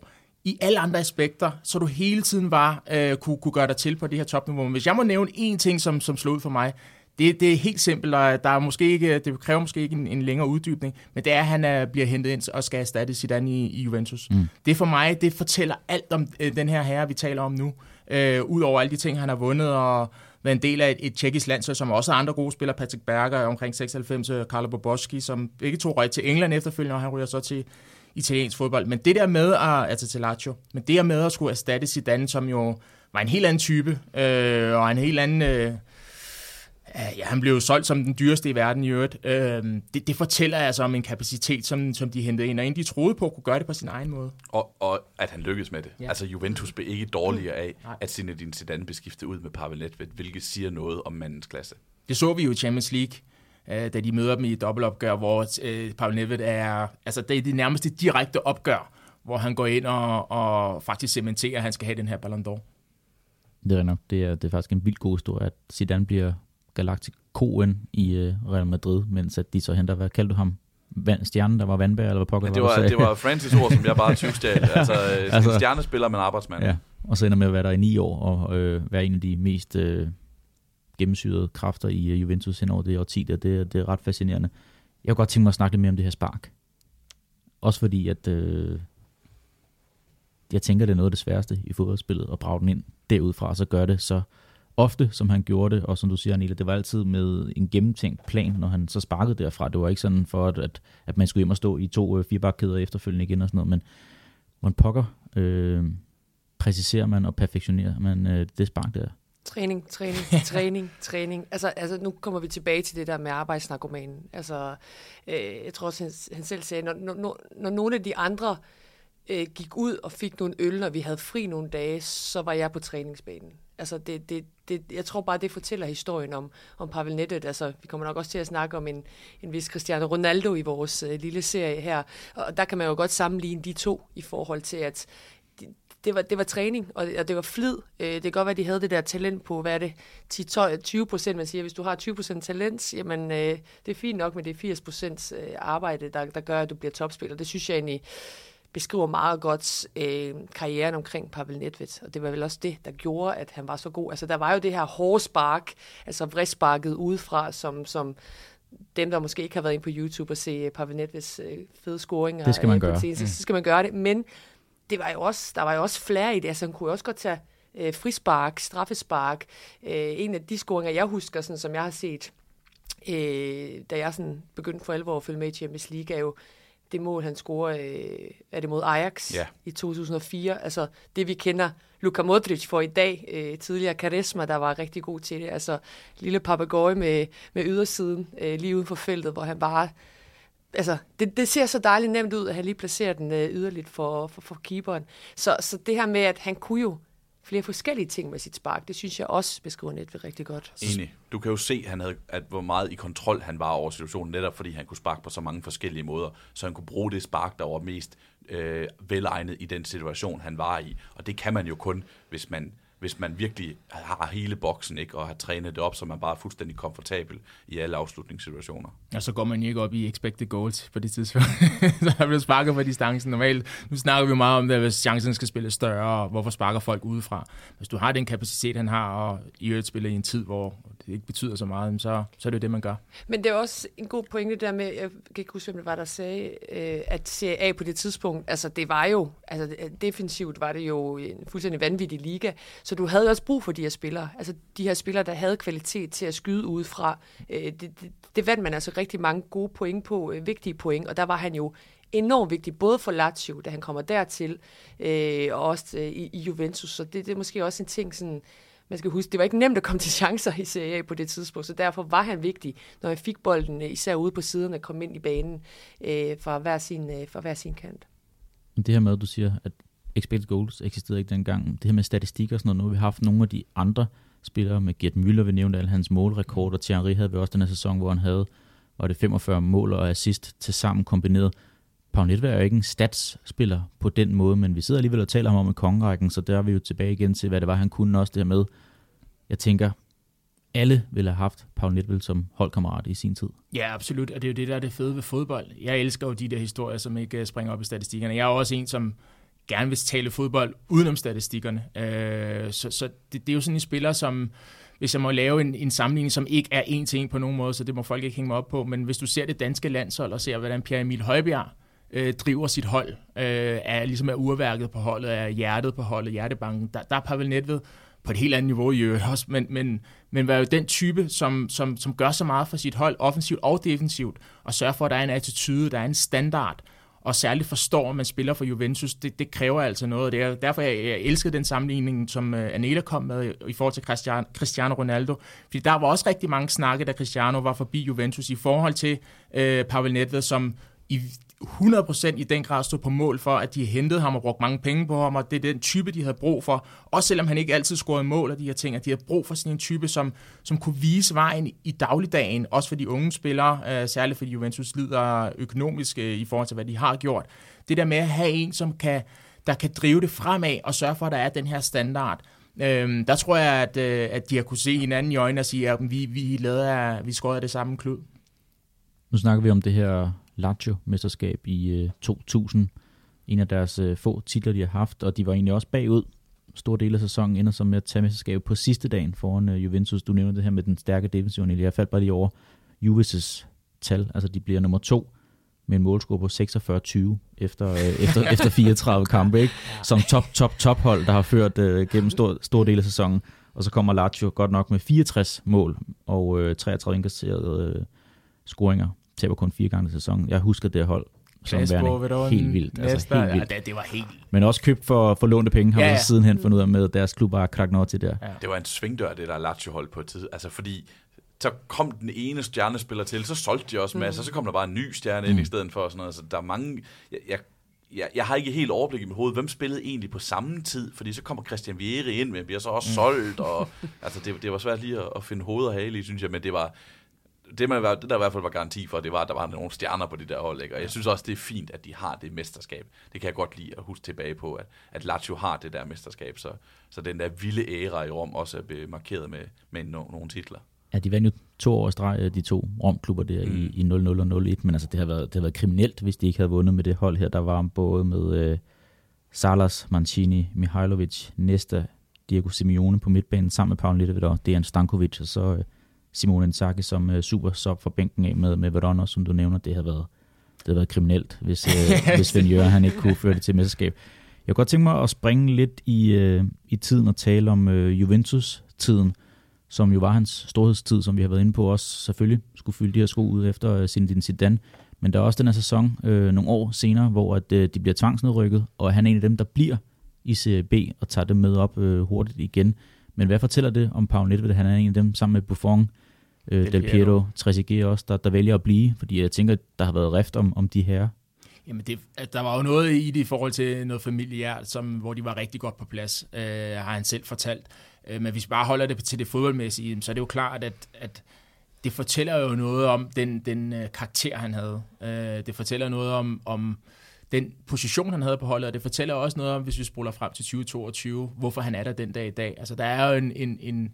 i alle andre aspekter, så du hele tiden var, øh, kunne, kunne gøre dig til på det her topniveau. Men hvis jeg må nævne én ting, som, som slog ud for mig, det, det er helt simpelt, og der er måske ikke, det kræver måske ikke en, en længere uddybning, men det er, at han er, bliver hentet ind og skal erstatte Zidane i, i Juventus. Mm. Det for mig, det fortæller alt om øh, den her herre, vi taler om nu. Øh, Udover alle de ting, han har vundet, og været en del af et, et tjekkisk landshold, som også har andre gode spillere, Patrick Berger omkring 96, Carlo Boboski, som begge to røg til England efterfølgende, og han ryger så til italiensk fodbold. Men det der med at, altså til Lazio, men det der med at skulle erstatte Zidane, som jo var en helt anden type, øh, og en helt anden... Øh, Ja, han blev jo solgt som den dyreste i verden i øvrigt. Øh, det, det fortæller altså om en kapacitet, som, som de hentede ind, og en de troede på kunne gøre det på sin egen måde. Og, og at han lykkedes med det. Ja. Altså Juventus blev ikke dårligere af, Nej. at Zinedine Zidane blev skiftet ud med Pavel Nedved, hvilket siger noget om mandens klasse. Det så vi jo i Champions League øh, da de møder dem i et dobbeltopgør, hvor øh, Pavel Nedved er, altså det er det nærmeste direkte opgør, hvor han går ind og, og faktisk cementerer, at han skal have den her Ballon d'Or. Det er nok. Det er, det er faktisk en vild god historie, at Zidane bliver Galacticoen i uh, Real Madrid, mens at de så henter, hvad kaldte du ham? Vand, stjernen, der var vandbær, eller hvad pokker ja, det, var, det var Francis ord, som jeg bare tyvstjal. altså, altså, stjernespiller, men arbejdsmand. Ja, og så ender med at være der i ni år, og øh, være en af de mest øh, gennemsyrede kræfter i øh, Juventus hen over det årti, det, det er ret fascinerende. Jeg kunne godt tænke mig at snakke lidt mere om det her spark. Også fordi, at øh, jeg tænker, det er noget af det sværeste i fodboldspillet, at brage den ind derudfra, og så gør det så ofte, som han gjorde det, og som du siger, Anila, det var altid med en gennemtænkt plan, når han så sparkede derfra. Det var ikke sådan for, at, at, at man skulle hjem og stå i to øh, firebakkæder efterfølgende igen og sådan noget, men man pokker øh, præciserer man og perfektionerer man øh, det spark der. Træning, træning, træning, træning. Altså, altså, nu kommer vi tilbage til det der med arbejdsnarkomanen. Altså, øh, jeg tror også, han, han selv sagde, når, når, når nogle af de andre øh, gik ud og fik nogle øl, når vi havde fri nogle dage, så var jeg på træningsbanen. Altså, det, det, det, jeg tror bare, det fortæller historien om, om Pavel Nettet. Altså, vi kommer nok også til at snakke om en, en vis Cristiano Ronaldo i vores øh, lille serie her. Og der kan man jo godt sammenligne de to i forhold til, at det var, det var træning, og det, og det var flid. Øh, det kan godt være, at de havde det der talent på, hvad er det, 10, 20 procent. Man siger, hvis du har 20 procent talent, jamen øh, det er fint nok, men det er 80 procent øh, arbejde, der, der gør, at du bliver topspiller. Det synes jeg egentlig beskriver meget godt øh, karrieren omkring Pavel Nedved, og det var vel også det, der gjorde, at han var så god. Altså, der var jo det her hårde spark, altså vridsparket udefra, som, som dem, der måske ikke har været ind på YouTube og se Pavel Nedveds øh, fede scoringer, det skal man gøre. Mm. så skal man gøre det. Men det var jo også, der var jo også flere i det. Altså, han kunne jo også godt tage øh, frispark, straffespark. Øh, en af de scoringer, jeg husker, sådan, som jeg har set, øh, da jeg sådan begyndte for alvor at følge med i Champions League, er jo det mål, han scorer, øh, er det mod Ajax ja. i 2004. Altså det, vi kender Luka Modric for i dag. Øh, tidligere Karisma, der var rigtig god til det. Altså lille papagøje med, med ydersiden øh, lige uden for feltet, hvor han bare altså, det, det ser så dejligt nemt ud, at han lige placerer den øh, yderligt for, for, for keeperen. Så, så det her med, at han kunne jo flere forskellige ting med sit spark, det synes jeg også beskriver Netve rigtig godt. Enig. Du kan jo se, han havde, at hvor meget i kontrol han var over situationen, netop fordi han kunne sparke på så mange forskellige måder, så han kunne bruge det spark, der var mest øh, velegnet i den situation, han var i. Og det kan man jo kun, hvis man hvis man virkelig har hele boksen ikke, og har trænet det op, så man bare er fuldstændig komfortabel i alle afslutningssituationer. Og så går man ikke op i expected goals på det tidspunkt. så der bliver sparket på distancen normalt. Nu snakker vi meget om det, hvis chancen skal spille større, og hvorfor sparker folk udefra. Hvis du har den kapacitet, han har, og i øvrigt spiller i en tid, hvor det ikke betyder så meget, så, så er det jo det, man gør. Men det er også en god pointe der med, jeg kan ikke huske, hvem det var, der sagde, øh, at Serie A på det tidspunkt, altså det var jo, altså defensivt var det jo en fuldstændig vanvittig liga, så du havde også brug for de her spillere. Altså de her spillere, der havde kvalitet til at skyde udefra. Øh, det, det, det vandt man altså rigtig mange gode point på, øh, vigtige point, og der var han jo enormt vigtig, både for Lazio, da han kommer dertil, øh, og også øh, i, i Juventus. Så det, det er måske også en ting, sådan, man skal huske, det var ikke nemt at komme til chancer i Serie A på det tidspunkt, så derfor var han vigtig, når han fik bolden, øh, især ude på siderne, kom komme ind i banen øh, fra, hver sin, øh, fra hver sin kant. Det her med, at du siger, at expected goals eksisterede ikke dengang. Det her med statistik og sådan noget, nu har vi haft nogle af de andre spillere med Gert Müller, vi nævnte alle hans målrekorder. Thierry havde vi også den her sæson, hvor han havde var det 45 mål og assist til sammen kombineret. Pau Nedved er jo ikke en statsspiller på den måde, men vi sidder alligevel og taler om i kongerækken, så der er vi jo tilbage igen til, hvad det var, han kunne også det her med. Jeg tænker, alle ville have haft Paul Nedved som holdkammerat i sin tid. Ja, absolut, og det er jo det, der er det fede ved fodbold. Jeg elsker jo de der historier, som ikke øh, springer op i statistikkerne. Jeg er også en, som gerne vil tale fodbold udenom statistikkerne. Øh, så så det, det er jo sådan en spiller, som hvis jeg må lave en, en sammenligning, som ikke er en til en på nogen måde, så det må folk ikke hænge mig op på, men hvis du ser det danske landshold og ser, hvordan Pierre Emil Højbjerg øh, driver sit hold, øh, er ligesom er urværket på holdet, er hjertet på holdet, hjertebanken, der, der er Pavel Nedved på et helt andet niveau i øvrigt også, men, men, men var jo den type, som, som, som gør så meget for sit hold, offensivt og defensivt, og sørger for, at der er en attitude, der er en standard, og særligt forstår, at man spiller for Juventus, det, det kræver altså noget. Det er derfor, jeg, jeg elskede den sammenligning, som øh, uh, Anela kom med i forhold til Cristiano, Cristiano Ronaldo. Fordi der var også rigtig mange snakke, da Cristiano var forbi Juventus i forhold til uh, Pavel Nedved, som i 100% i den grad stå på mål for, at de hentede ham og brugt mange penge på ham, og det er den type, de havde brug for. Også selvom han ikke altid scorede mål og de her ting, at de havde brug for sådan en type, som, som kunne vise vejen i dagligdagen, også for de unge spillere, øh, særligt fordi Juventus lider økonomisk øh, i forhold til, hvad de har gjort. Det der med at have en, som kan, der kan drive det fremad og sørge for, at der er den her standard. Øhm, der tror jeg, at, øh, at de har kunne se hinanden i øjnene og sige, at vi, vi, lader, vi skårede det samme klud. Nu snakker vi om det her Lazio-mesterskab i øh, 2000. En af deres øh, få titler, de har haft, og de var egentlig også bagud. Stor del af sæsonen ender så med at tage mesterskabet på sidste dagen foran øh, Juventus. Du nævner det her med den stærke defensiv. Jeg faldt bare lige over Juventus' tal. Altså, de bliver nummer to med en målscore på 46-20 efter, øh, efter, efter 34 kampe, ikke? som top, top, top hold, der har ført øh, gennem stor, stor del af sæsonen. Og så kommer Lazio godt nok med 64 mål og øh, 33 indkasserede øh, scoringer. Taber kun fire gange i sæsonen. Jeg husker det hold som værende helt vildt. Altså, helt vildt. Ja, det, det var helt Men også købt for, for lånte penge, har ja, ja. sidenhen fundet ud af med deres klub bare til der. Ja. Det var en svingdør, det der Lazio-hold på et tid. Altså fordi så kom den ene stjernespiller til, så solgte de også mm. masser, så kom der bare en ny stjerne mm. ind i stedet for. Og sådan noget. Så der er mange... Jeg, jeg, jeg, jeg har ikke helt overblik i mit hoved, hvem spillede egentlig på samme tid, fordi så kommer Christian Vieri ind, men bliver så også mm. solgt, og altså, det, det var svært lige at, at finde hoved og hale i, synes jeg, men det var, det, man, det der i hvert fald var garanti for, det var, at der var nogle stjerner på de der hold. Ikke? Og jeg synes også, det er fint, at de har det mesterskab. Det kan jeg godt lide at huske tilbage på, at, at Lazio har det der mesterskab. Så, så den der vilde æra i Rom også er markeret med, med no, nogle titler. Ja, de vandt jo to år streg, øh, de to Rom-klubber der mm. i, i 0-0 og 0-1, men altså, det har, været, det har været kriminelt, hvis de ikke havde vundet med det hold her. Der var både med øh, Salas, Mancini, Mihailovic, Nesta, Diego Simeone på midtbanen sammen med Paul Littevidt og Dejan Stankovic, og så øh, Simone Inzaghi som øh, super sub for bænken af med, med Verona, som du nævner. Det har været, det har været kriminelt, hvis, øh, hvis Svend Jørgen, han ikke kunne føre det til mesterskab. Jeg kunne godt tænke mig at springe lidt i, øh, i tiden og tale om øh, Juventus-tiden som jo var hans storhedstid, som vi har været inde på også selvfølgelig skulle fylde de her sko ud efter øh, Zinedine Zidane. Men der er også den her sæson øh, nogle år senere, hvor at, øh, de bliver tvangsnedrykket, og han er en af dem, der bliver i CB og tager dem med op øh, hurtigt igen. Men hvad fortæller det om Paul Nedved? Han er en af dem sammen med Buffon, øh, Del Piero, Trezeguet også, der, der vælger at blive, fordi jeg tænker, der har været rift om, om de her. Jamen, det, der var jo noget i det i forhold til noget familiært, som, hvor de var rigtig godt på plads, øh, har han selv fortalt. Øh, men hvis vi bare holder det til det fodboldmæssige, så er det jo klart, at, at det fortæller jo noget om den, den øh, karakter, han havde. Øh, det fortæller noget om, om den position, han havde på holdet, og det fortæller også noget om, hvis vi spoler frem til 2022, hvorfor han er der den dag i dag. Altså, der er jo en, en, en,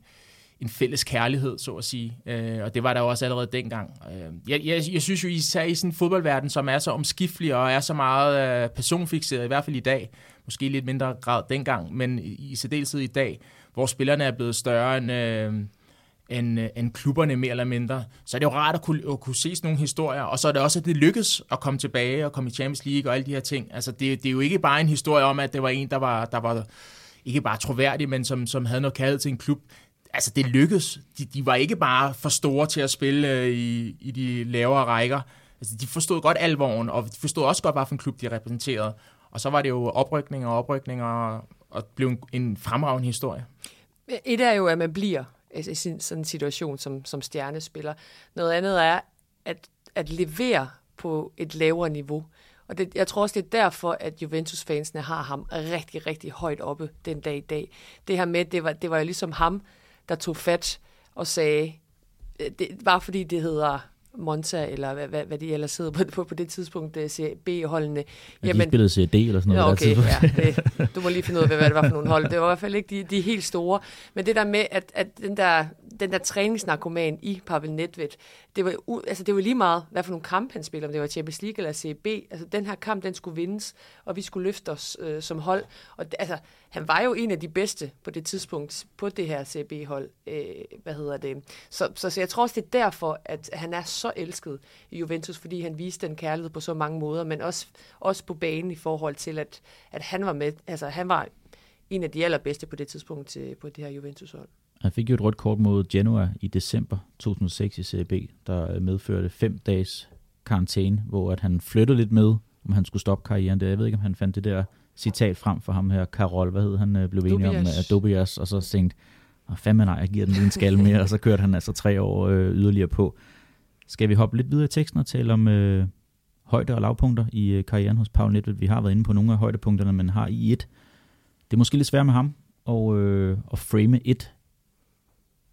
en fælles kærlighed, så at sige. Øh, og det var der jo også allerede dengang. Øh, jeg, jeg, jeg synes jo især i sådan en fodboldverden, som er så omskiftelig og er så meget øh, personfixeret, i hvert fald i dag, måske lidt mindre grad dengang, men i, i særdeleshed i dag, hvor spillerne er blevet større end, øh, end, øh, end klubberne mere eller mindre. Så er det jo rart at kunne, at kunne se sådan nogle historier, og så er det også, at det lykkes at komme tilbage og komme i Champions League og alle de her ting. Altså det, det er jo ikke bare en historie om, at det var en, der var, der var ikke bare troværdig, men som, som havde noget kaldet til en klub. Altså det lykkedes. De, de var ikke bare for store til at spille øh, i, i de lavere rækker. Altså, de forstod godt alvoren, og de forstod også godt, hvad for en klub de repræsenterede. Og så var det jo oprykninger og oprykninger, og, og blev en, en fremragende historie. Et er jo, at man bliver i sådan en situation som, som stjernespiller. Noget andet er at, at levere på et lavere niveau. Og det, jeg tror også, det er derfor, at Juventus-fansene har ham rigtig, rigtig højt oppe den dag i dag. Det her med, det var, det var jo ligesom ham, der tog fat og sagde, øh, det, var fordi det hedder Monza, eller hvad, hvad, hvad de ellers hedder på, på, på det tidspunkt, B-holdene. Ja, Jamen, de spillede CD eller sådan noget. Okay, ja, det, du må lige finde ud af, hvad det var for nogle hold. Det var i hvert fald ikke de, de helt store. Men det der med, at, at den der den der træningsnarkoman i Pavel Nedved, det var, altså det var lige meget, hvad for nogle kampe han spillede, om det var Champions League eller CB. Altså den her kamp, den skulle vindes, og vi skulle løfte os øh, som hold. Og altså, han var jo en af de bedste på det tidspunkt på det her CB-hold. Øh, hvad hedder det? Så, så, så jeg tror også, det er derfor, at han er så elsket i Juventus, fordi han viste den kærlighed på så mange måder, men også, også på banen i forhold til, at, at han var med, altså han var en af de allerbedste på det tidspunkt til, på det her Juventus-hold. Han fik jo et rødt kort mod Genoa i december 2006 i CB, der medførte fem dages karantæne, hvor at han flyttede lidt med, om han skulle stoppe karrieren der. Jeg ved ikke, om han fandt det der citat frem for ham her, Karol, hvad hed han, øh, blev enig om, Adobias, og så tænkte, oh, fandme nej, jeg giver den lige en skal mere, og så kørte han altså tre år øh, yderligere på. Skal vi hoppe lidt videre i teksten og tale om, øh, højde- og lavpunkter i øh, karrieren hos Paul Nedved. Vi har været inde på nogle af højdepunkterne, men har i et. Det er måske lidt svært med ham og, øh, at frame et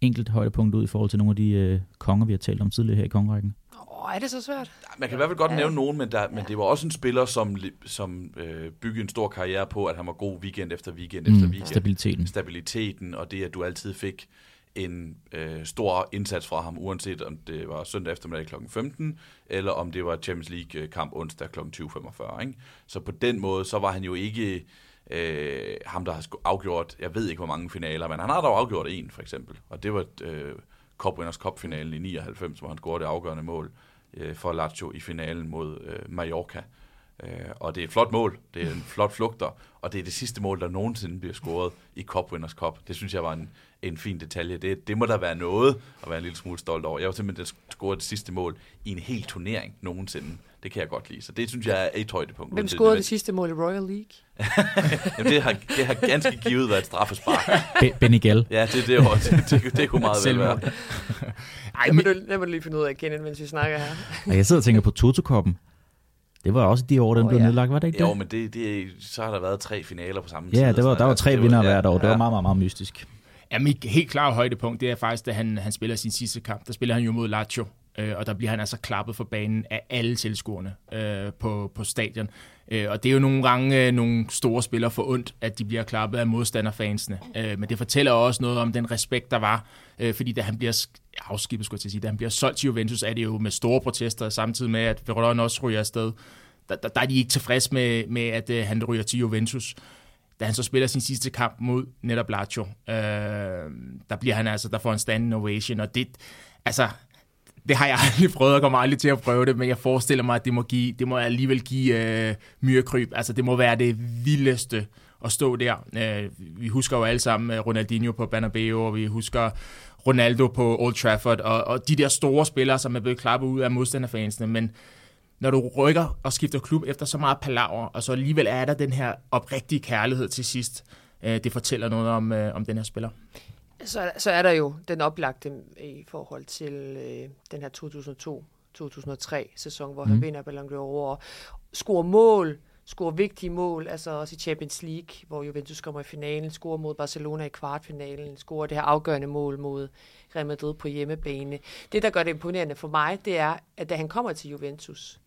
enkelt højdepunkt ud i forhold til nogle af de øh, konger, vi har talt om tidligere her i kongerækken. Åh, er det så svært? Man kan i hvert fald godt Ja. nævne nogen, men, der, men det var også en spiller, som, som øh, byggede en stor karriere på, at han var god weekend efter weekend efter Mm, weekend. stabiliteten. Stabiliteten, og det, at du altid fik en øh, stor indsats fra ham, uanset om det var søndag eftermiddag kl. 15, eller om det var Champions League-kamp onsdag kl. 20.45. Ikke? Så på den måde, så var han jo ikke øh, ham, der har afgjort, jeg ved ikke hvor mange finaler, men han har dog afgjort en, for eksempel. Og det var øh, Cup Winners Cup-finalen i 99, hvor han scorede det afgørende mål øh, for Lazio i finalen mod øh, Mallorca. Øh, og det er et flot mål, det er en flot flugter, og det er det sidste mål, der nogensinde bliver scoret i Cup Winners Cup. Det synes jeg var en, en fin detalje. Det, det må der være noget at være en lille smule stolt over. Jeg var simpelthen der scorede det sidste mål i en hel turnering nogensinde. Det kan jeg godt lide. Så det synes jeg er et højdepunkt. Hvem scorede hvad- det sidste mål i Royal League? Jamen, det, har, det har ganske givet været et straffespark. Be- Benny Gall. Ja, det, det, var, det, det, det kunne meget vel være. Ej, Det men, det må du lige finde ud af, Kenneth, mens vi snakker her. Jeg sidder og tænker på Toto-koppen. Det var også de år, den Åh, blev ja. nedlagt, var det ikke det? Jo, men det, det, så har der været tre finaler på samme tid. Ja, det var, der var tre vinder ja, hvert år. Det ja. var meget, meget, meget mystisk. Ja, mit helt klare højdepunkt, det er faktisk, da han, han spiller sin sidste kamp. Der spiller han jo mod Lazio, øh, og der bliver han altså klappet for banen af alle tilskuerne øh, på, på stadion. Øh, og det er jo nogle gange øh, nogle store spillere for ondt, at de bliver klappet af modstanderfansene. Øh, men det fortæller også noget om den respekt, der var, øh, fordi da han bliver afskibet, skulle jeg til at sige, da han bliver solgt til Juventus, er det jo med store protester, samtidig med, at Verona også ryger afsted. Der, der, der er de ikke tilfreds med, med at øh, han ryger til Juventus da han så spiller sin sidste kamp mod netop Lazio, øh, der bliver han altså, der får en standing ovation, og det, altså, det har jeg aldrig prøvet, og kommer aldrig til at prøve det, men jeg forestiller mig, at det må, give, det må alligevel give øh, myrekryb. Altså, det må være det vildeste at stå der. Øh, vi husker jo alle sammen øh, Ronaldinho på Bernabeu, og vi husker Ronaldo på Old Trafford, og, og de der store spillere, som er blevet klappet ud af modstanderfansene, men når du rykker og skifter klub efter så meget palaver, og så alligevel er der den her oprigtige kærlighed til sidst, øh, det fortæller noget om, øh, om den her spiller. Så, så er der jo den oplagte i forhold til øh, den her 2002-2003 sæson, hvor mm. han vinder Ballon d'Or og scorer mål, scorer vigtige mål, altså også i Champions League, hvor Juventus kommer i finalen, scorer mod Barcelona i kvartfinalen, scorer det her afgørende mål mod Real Madrid på hjemmebane. Det, der gør det imponerende for mig, det er, at da han kommer til Juventus,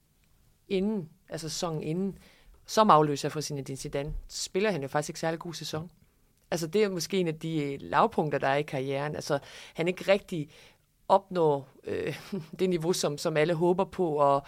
inden, altså sæsonen inden, som afløser for sin Zidane, spiller han jo faktisk ikke særlig god sæson. Altså det er måske en af de øh, lavpunkter, der er i karrieren. Altså han ikke rigtig opnår øh, det niveau, som, som alle håber på, og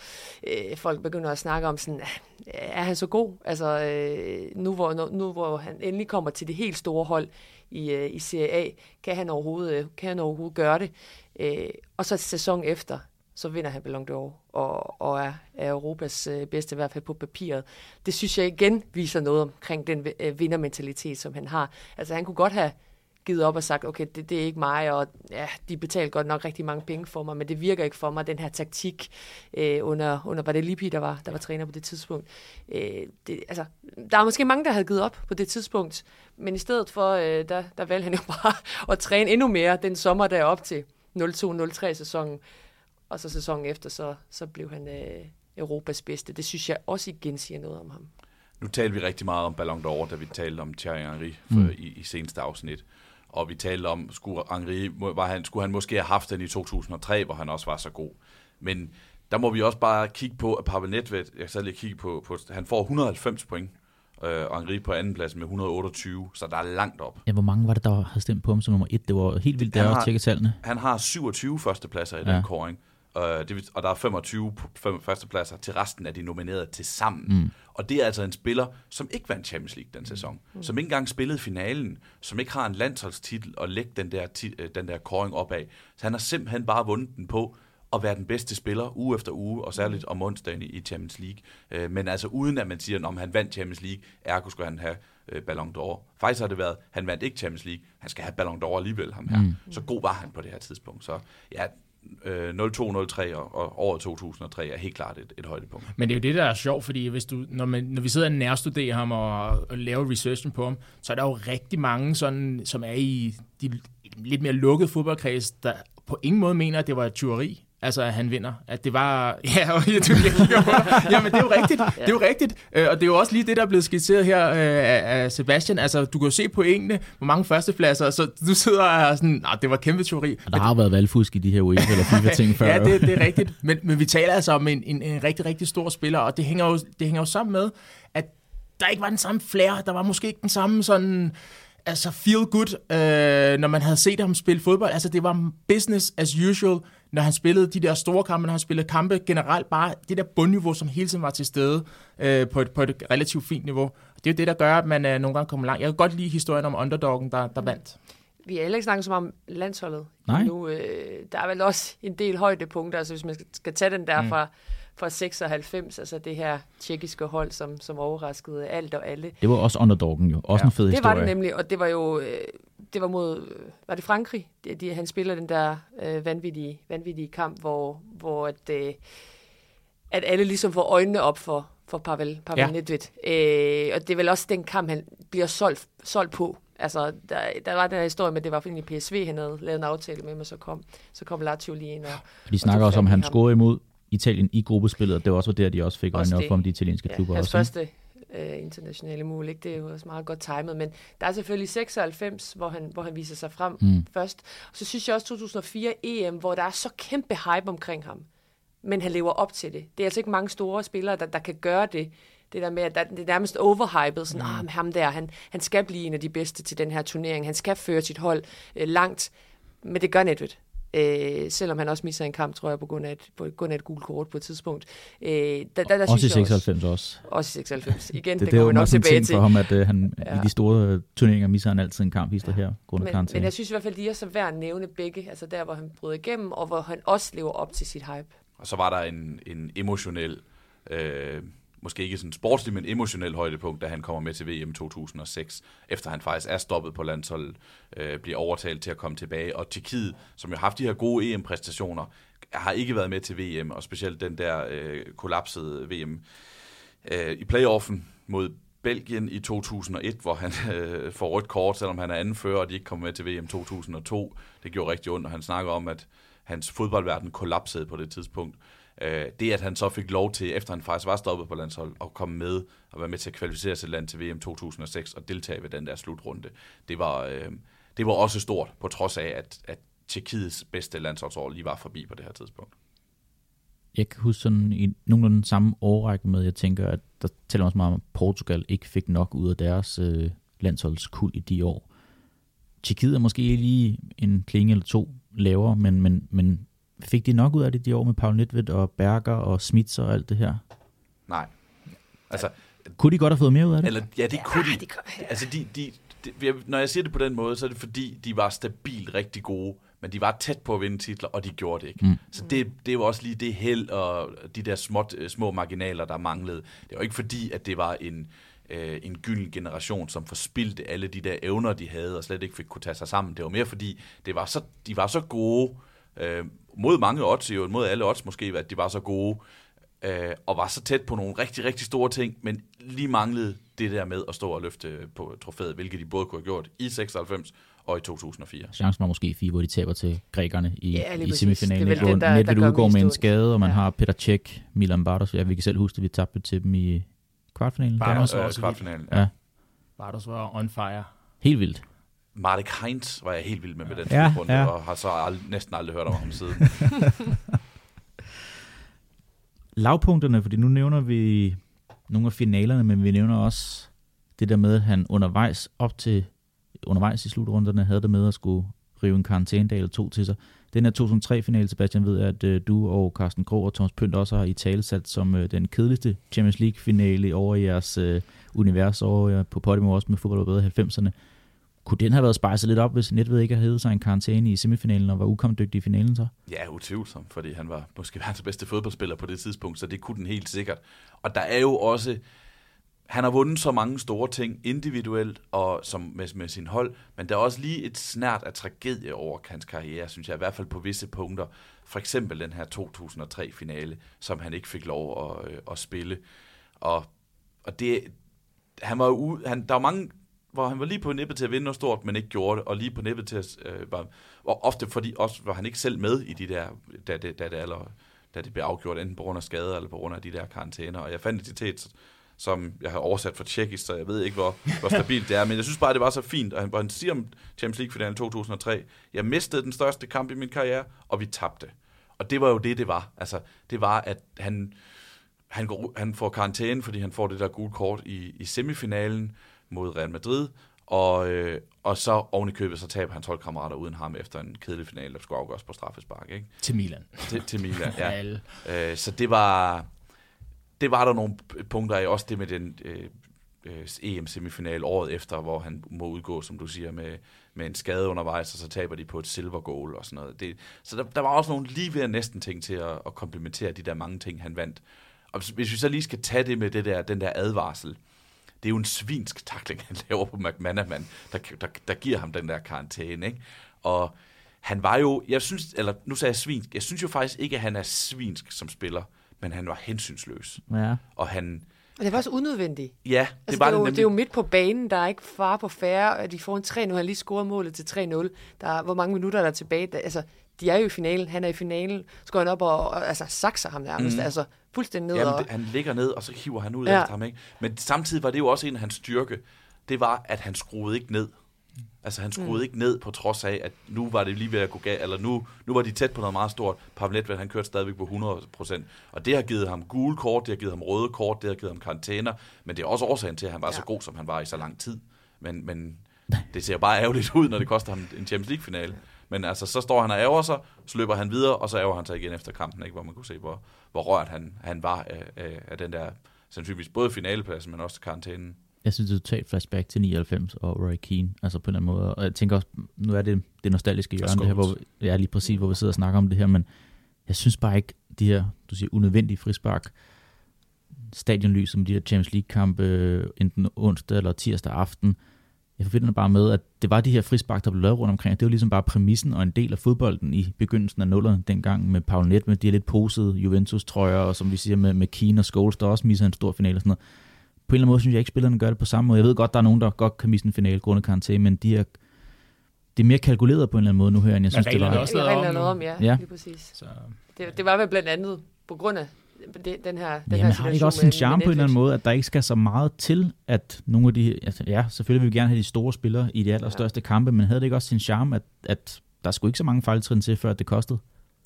øh, folk begynder at snakke om sådan, ah, er han så god? Altså øh, nu, hvor, nu, nu hvor han endelig kommer til det helt store hold i, øh, i Serie A, kan han overhovedet, øh, kan han overhovedet gøre det? Øh, og så sæson efter, så vinder han Ballon d'Or, og, og er, er Europas øh, bedste, i hvert fald på papiret. Det synes jeg igen viser noget omkring den øh, vindermentalitet, som han har. Altså han kunne godt have givet op og sagt, okay, det, det er ikke mig, og ja, de betaler godt nok rigtig mange penge for mig, men det virker ikke for mig, den her taktik øh, under, under, var det Lippi, der var, der var træner på det tidspunkt. Øh, det, altså, der er måske mange, der havde givet op på det tidspunkt, men i stedet for, øh, der, der valgte han jo bare at træne endnu mere den sommer der op til 02-03 sæsonen, og så sæsonen efter, så, så blev han øh, Europas bedste. Det synes jeg også igen siger noget om ham. Nu talte vi rigtig meget om Ballon d'Or, da vi talte om Thierry Henry for, mm. i, i seneste afsnit. Og vi talte om, skulle Henry, var han, skulle han måske have haft den i 2003, hvor han også var så god. Men der må vi også bare kigge på, at Pavel Nedved, jeg skal lige kigge på, på, han får 190 point, øh, og Henry på anden plads med 128, så der er langt op. Ja, hvor mange var det, der havde stemt på ham som nummer et? Det var helt vildt, har- også tjekkede tallene. Han har 27 førstepladser i Ja. den kåring, øh, det, vil- og der er 25 p- fem førstepladser til resten af de nominerede til sammen. Mm. Og det er altså en spiller, som ikke vandt Champions League den sæson, mm. som ikke engang spillede finalen, som ikke har en landsholdstitel og lægge den der, ti- øh, den der kåring opad. Så han har simpelthen bare vundet den på at være den bedste spiller uge efter uge, og særligt om onsdagen i- i Champions League. Øh, Men altså uden at man siger, om han vandt Champions League, ergo skulle han have øh, Ballon d'Or. Faktisk har det været, han vandt ikke Champions League, han skal have Ballon d'Or alligevel, ham her. Mm. Så god var han på det her tidspunkt. Så ja, øh, 0203 og, og året 2003 er helt klart et, et højdepunkt. Men det er jo det, der er sjovt, fordi hvis du, når, man, når vi sidder og nærstuderer ham og, og laver researchen på ham, så er der jo rigtig mange, sådan, som er i de lidt mere lukkede fodboldkreds, der på ingen måde mener, at det var et tyveri. Altså, at han vinder. At det var... Ja, og jeg, jeg kigger på dig. Jamen, det er jo rigtigt. Det er jo rigtigt. Øh, og det er jo også lige det, der er blevet skitseret her øh, af Sebastian. Altså, du kan jo se pointene, hvor mange førstepladser, så du sidder og er sådan, nej, det var kæmpe teori. Og der har været valgfusk i de her UEFA eller FIFA-ting før. ja, det, det er rigtigt. Men, men vi taler altså om en, en, en rigtig, rigtig stor spiller, og det hænger jo, det hænger jo sammen med, at der ikke var den samme flair. Der var måske ikke den samme sådan altså feel good, øh, når man havde set ham spille fodbold. Altså det var business as usual, når han spillede de der store kampe, når han spillede kampe generelt, bare det der bundniveau, som hele tiden var til stede øh, på, et, på et relativt fint niveau. Det er jo det, der gør, at man øh, nogle gange kommer langt. Jeg kan godt lide historien om underdoggen, der, der vandt. Vi har heller ikke snakket så meget om landsholdet. Nej. Nu, øh, der er vel også en del højdepunkter, altså hvis man skal, skal tage den der mm. fra, fra 96, altså det her tjekkiske hold, som, som overraskede alt og alle. Det var også underdoggen jo. Også ja. en fed Det historie. var det nemlig, og det var jo øh, det var mod, øh, var det Frankrig? De, de, han spiller den der øh, vanvittige, vanvittige kamp, hvor, hvor at, øh, at alle ligesom får øjnene op for, for Pavel, Pavel Ja. Nedved. Øh, og det er vel også den kamp, han bliver solgt, solgt på. Altså, der, der var den her historie med, at det var egentlig PSV, han havde lavet en aftale med, men så kom, så kom Lazio lige ind. Og, Og de snakker og også om, at i han scorede imod Italien i gruppespillet, og det var også der, de også fik øjnene op for om de italienske ja, klubber hans også. første øh, internationale mål, ikke? det er jo også meget godt timet, men der er selvfølgelig 96, hvor han, hvor han viser sig frem Mm. først. Og så synes jeg også 2004 EM, hvor der er så kæmpe hype omkring ham, men han lever op til det. Det er altså ikke mange store spillere, der, der kan gøre det. Det der med, at der, det er nærmest overhypet, sådan, mm. ah, ham der, han, han skal blive en af de bedste til den her turnering, han skal føre sit hold øh, langt, men det gør Nedved. Øh, selvom han også misser en kamp, tror jeg, på grund af et, på grund af et gult kort på et tidspunkt. Øh, der, der, der Også i synes jeg 96 også. Også i 96. Igen, Det, det, det, er kommer jo vi nok tilbage ting til. for ham, at uh, han Ja. i de store øh, turneringer misser han altid en kamp, hister her, grund af Men, karantæne. men jeg synes i hvert fald, de er så værd at nævne begge. Altså der, hvor han bryder igennem, og hvor han også lever op til sit hype. Og så var der en, en emotionel, øh, måske ikke sådan sportslig, men emotionel højdepunkt, da han kommer med til VM 2006, efter han faktisk er stoppet på landsholdet, øh, bliver overtalt til at komme tilbage. Og Tjekkiet, som jo har haft de her gode EM-præstationer, har ikke været med til VM, og specielt den der øh, kollapsede VM øh, i playoffen mod Belgien i 2001, hvor han øh, får rødt kort, selvom han er anfører, og de ikke kommer med til VM 2002. Det gjorde rigtig ondt, og han snakker om, at hans fodboldverden kollapsede på det tidspunkt. Øh, det, at han så fik lov til, efter han faktisk var stoppet på landshold, at komme med og være med til at kvalificere sig land til VM 2006 og deltage ved den der slutrunde, det var, øh, det var også stort, på trods af, at, at Tjekkiets bedste landsholdsår lige var forbi på det her tidspunkt. Jeg kan huske sådan i nogenlunde samme årrække med, jeg tænker, at der tæller også meget om, at Portugal ikke fik nok ud af deres øh, landsholdskuld i de år. Tjekkiet er måske lige en klinge eller to lavere, men, men, men fik de nok ud af det de år med Paul Nedved og Berger og Smits og alt det her? Nej. Altså, Kunne de godt have fået mere ud af det? eller, ja, det kunne de. gør, Altså, de, de, de, jeg- når jeg siger det på den måde, så er det fordi, de var stabilt rigtig gode, men de var tæt på at vinde titler, og de gjorde det ikke. Mm. Så det, det var også lige det held og de der småt, øh, små marginaler, der manglede. Det var ikke fordi, at det var en, øh, en gylden generation, som forspildte alle de der evner, de havde, og slet ikke fik kunne tage sig sammen. Det var mere fordi, det var så, de var så gode, øh, mod mange odds, jo, mod alle odds måske, at de var så gode, øh, og var så tæt på nogle rigtig, rigtig store ting, men lige manglede det der med at stå og løfte på trofæet, hvilket de både kunne have gjort i 96 og i 2004. Chancen var måske i fire, hvor de taber til grækerne i, Ja, lige i semifinalen, Det er vel hvor den, der- gør udgår med en skade, og man Ja. har Peter Cech, Milan Bartos, ja, vi kan selv huske, at vi tabte til dem i kvartfinalen. Bartos. Var Øh, også kvartfinalen. Ja. Bartos var on fire. Helt vildt. Marek Heinz var jeg helt vild med med den Ja, ja. og har så ald- næsten aldrig hørt om ham siden. lavpunkterne, fordi nu nævner vi nogle af finalerne, men vi nævner også det der med, at han undervejs op til undervejs i slutrunderne havde det med at skulle rive en karantænedag eller to til sig. Den her 2003-finale, Sebastian, ved at øh, du og Carsten Krog og Thomas Pynt også har i talesat som øh, den kedeligste Champions League-finale over i jeres øh, univers over øh, på Podimo også med fodbold og bedre 90'erne. Kunne den have været spejset lidt op, hvis Netved ikke havde hævet sig en karantæne i semifinalen og var ukomdygtig i finalen så? Ja, utvivlsomt, fordi han var måske verdens bedste fodboldspiller på det tidspunkt, så det kunne den helt sikkert. Og der er jo også, han har vundet så mange store ting individuelt og som med, med sin hold, men der er også lige et snært af tragedie over hans karriere, synes jeg, i hvert fald på visse punkter. For eksempel den her 2003-finale, som han ikke fik lov at, øh, at spille. Og, og det, han var u, han, der var mange hvor han var lige på nippet til at vinde noget stort, men ikke gjorde det, og lige på nippet til at, øh, var, og ofte fordi også var han ikke selv med i de der, da det, da det, aller, da det blev afgjort, enten på grund af skader eller på grund af de der karantæner. Og jeg fandt et citat, som jeg har oversat fra tjekkisk, så jeg ved ikke, hvor, hvor stabilt det er, men jeg synes bare, det var så fint, og han, hvor han siger om Champions League-finalen 2003, jeg mistede den største kamp i min karriere, og vi tabte. Og det var jo det, det var. Altså, det var, at han, han, går, han får karantæne, fordi han får det der gule kort i, i semifinalen mod Real Madrid, og, øh, og så oven i købet, så taber hans holdkammerater uden ham efter en kedelig finale, der skulle afgøres på straffespark. Ikke? Til Milan. Til, til Milan, ja. øh, så det var, det var der nogle punkter af, også det med den øh, øh, EM-semifinal året efter, hvor han må udgå, som du siger, med, med en skade undervejs, og så taber de på et silver goal og sådan noget. Det, så der, der var også nogle lige ved næsten ting til at, at komplementere de der mange ting, han vandt. Og hvis vi så lige skal tage det med det der, den der advarsel, det er jo en svinsk takling, han laver på McManaman, der, der, der giver ham den der karantæne, ikke? Og han var jo, jeg synes, eller nu sagde jeg svinsk, jeg synes jo faktisk ikke, at han er svinsk som spiller, men han var hensynsløs. Ja. Og han... Og det var også unødvendigt. Ja, det altså, var det, er jo, det nemlig. det er jo midt på banen, der er ikke far på færre, og de får en 3 nu har han lige scoret målet til 3-0. Der er, hvor mange minutter er der tilbage? Der, altså, de er jo i finalen, han er i finalen, så går han op og, og altså, sakser ham nærmest, mm. altså fuldstændig ned. Jamen, og, det, han ligger ned, og så hiver han ud Ja. efter ham, ikke? Men samtidig var det jo også en af hans styrke, det var, at han skruede ikke ned. Altså han skruede mm. ikke ned på trods af, at nu var det lige ved at gå galt, eller nu, nu var de tæt på noget meget stort. Nedved, han kørte stadigvæk på 100%. Og det har givet ham gule kort, det har givet ham røde kort, det har givet ham karantæner, men det er også årsagen til, at han var ja. så god, som han var i så lang tid. Men, men det ser bare ærgerligt ud, når det koster ham en Champions League-finale. Men altså, så står han og ærger sig, så løber han videre, og så ærger han sig igen efter kampen, ikke? hvor man kunne se, hvor, hvor rørt han, han var af, af, af den der, sandsynligvis både finalepladsen, men også karantænen. Jeg synes, det er totalt flashback til 99 og Roy Keane, altså på en eller anden måde. Og jeg tænker også, nu er det det nostalgiske hjørne, det her, hvor ja, lige præcis, hvor vi sidder og snakker om det her, men jeg synes bare ikke, de her, du siger, unødvendige frispark, stadionlys som de her Champions League-kampe, øh, enten onsdag eller tirsdag aften, jeg forbinder det bare med, at det var de her frispark, der blev lavet rundt omkring. Det var ligesom bare præmissen og en del af fodbolden i begyndelsen af nullerne dengang med Paul Net med de her lidt posede Juventus-trøjer, og som vi siger med, med Keane og Scholes, der også misser en stor finale og sådan noget. På en eller anden måde synes jeg ikke, spillerne gør det på samme måde. Jeg ved godt, der er nogen, der godt kan misse en finale grundet karantæne, men de er, det er mere kalkuleret på en eller anden måde nu her, end jeg synes, det reglerne var. er også lavet om om, ja, Ja. ja. lige præcis. Så, Det, det var vel blandt andet på grund af det, den her, den Jamen, her har det ikke også sin charme på en eller anden måde, at der ikke skal så meget til, at nogle af de... Altså, ja, selvfølgelig vil vi gerne have de store spillere i de allerstørste kampe, men havde det ikke også sin charme, at, at der skulle ikke så mange fejltrin til, før det kostede?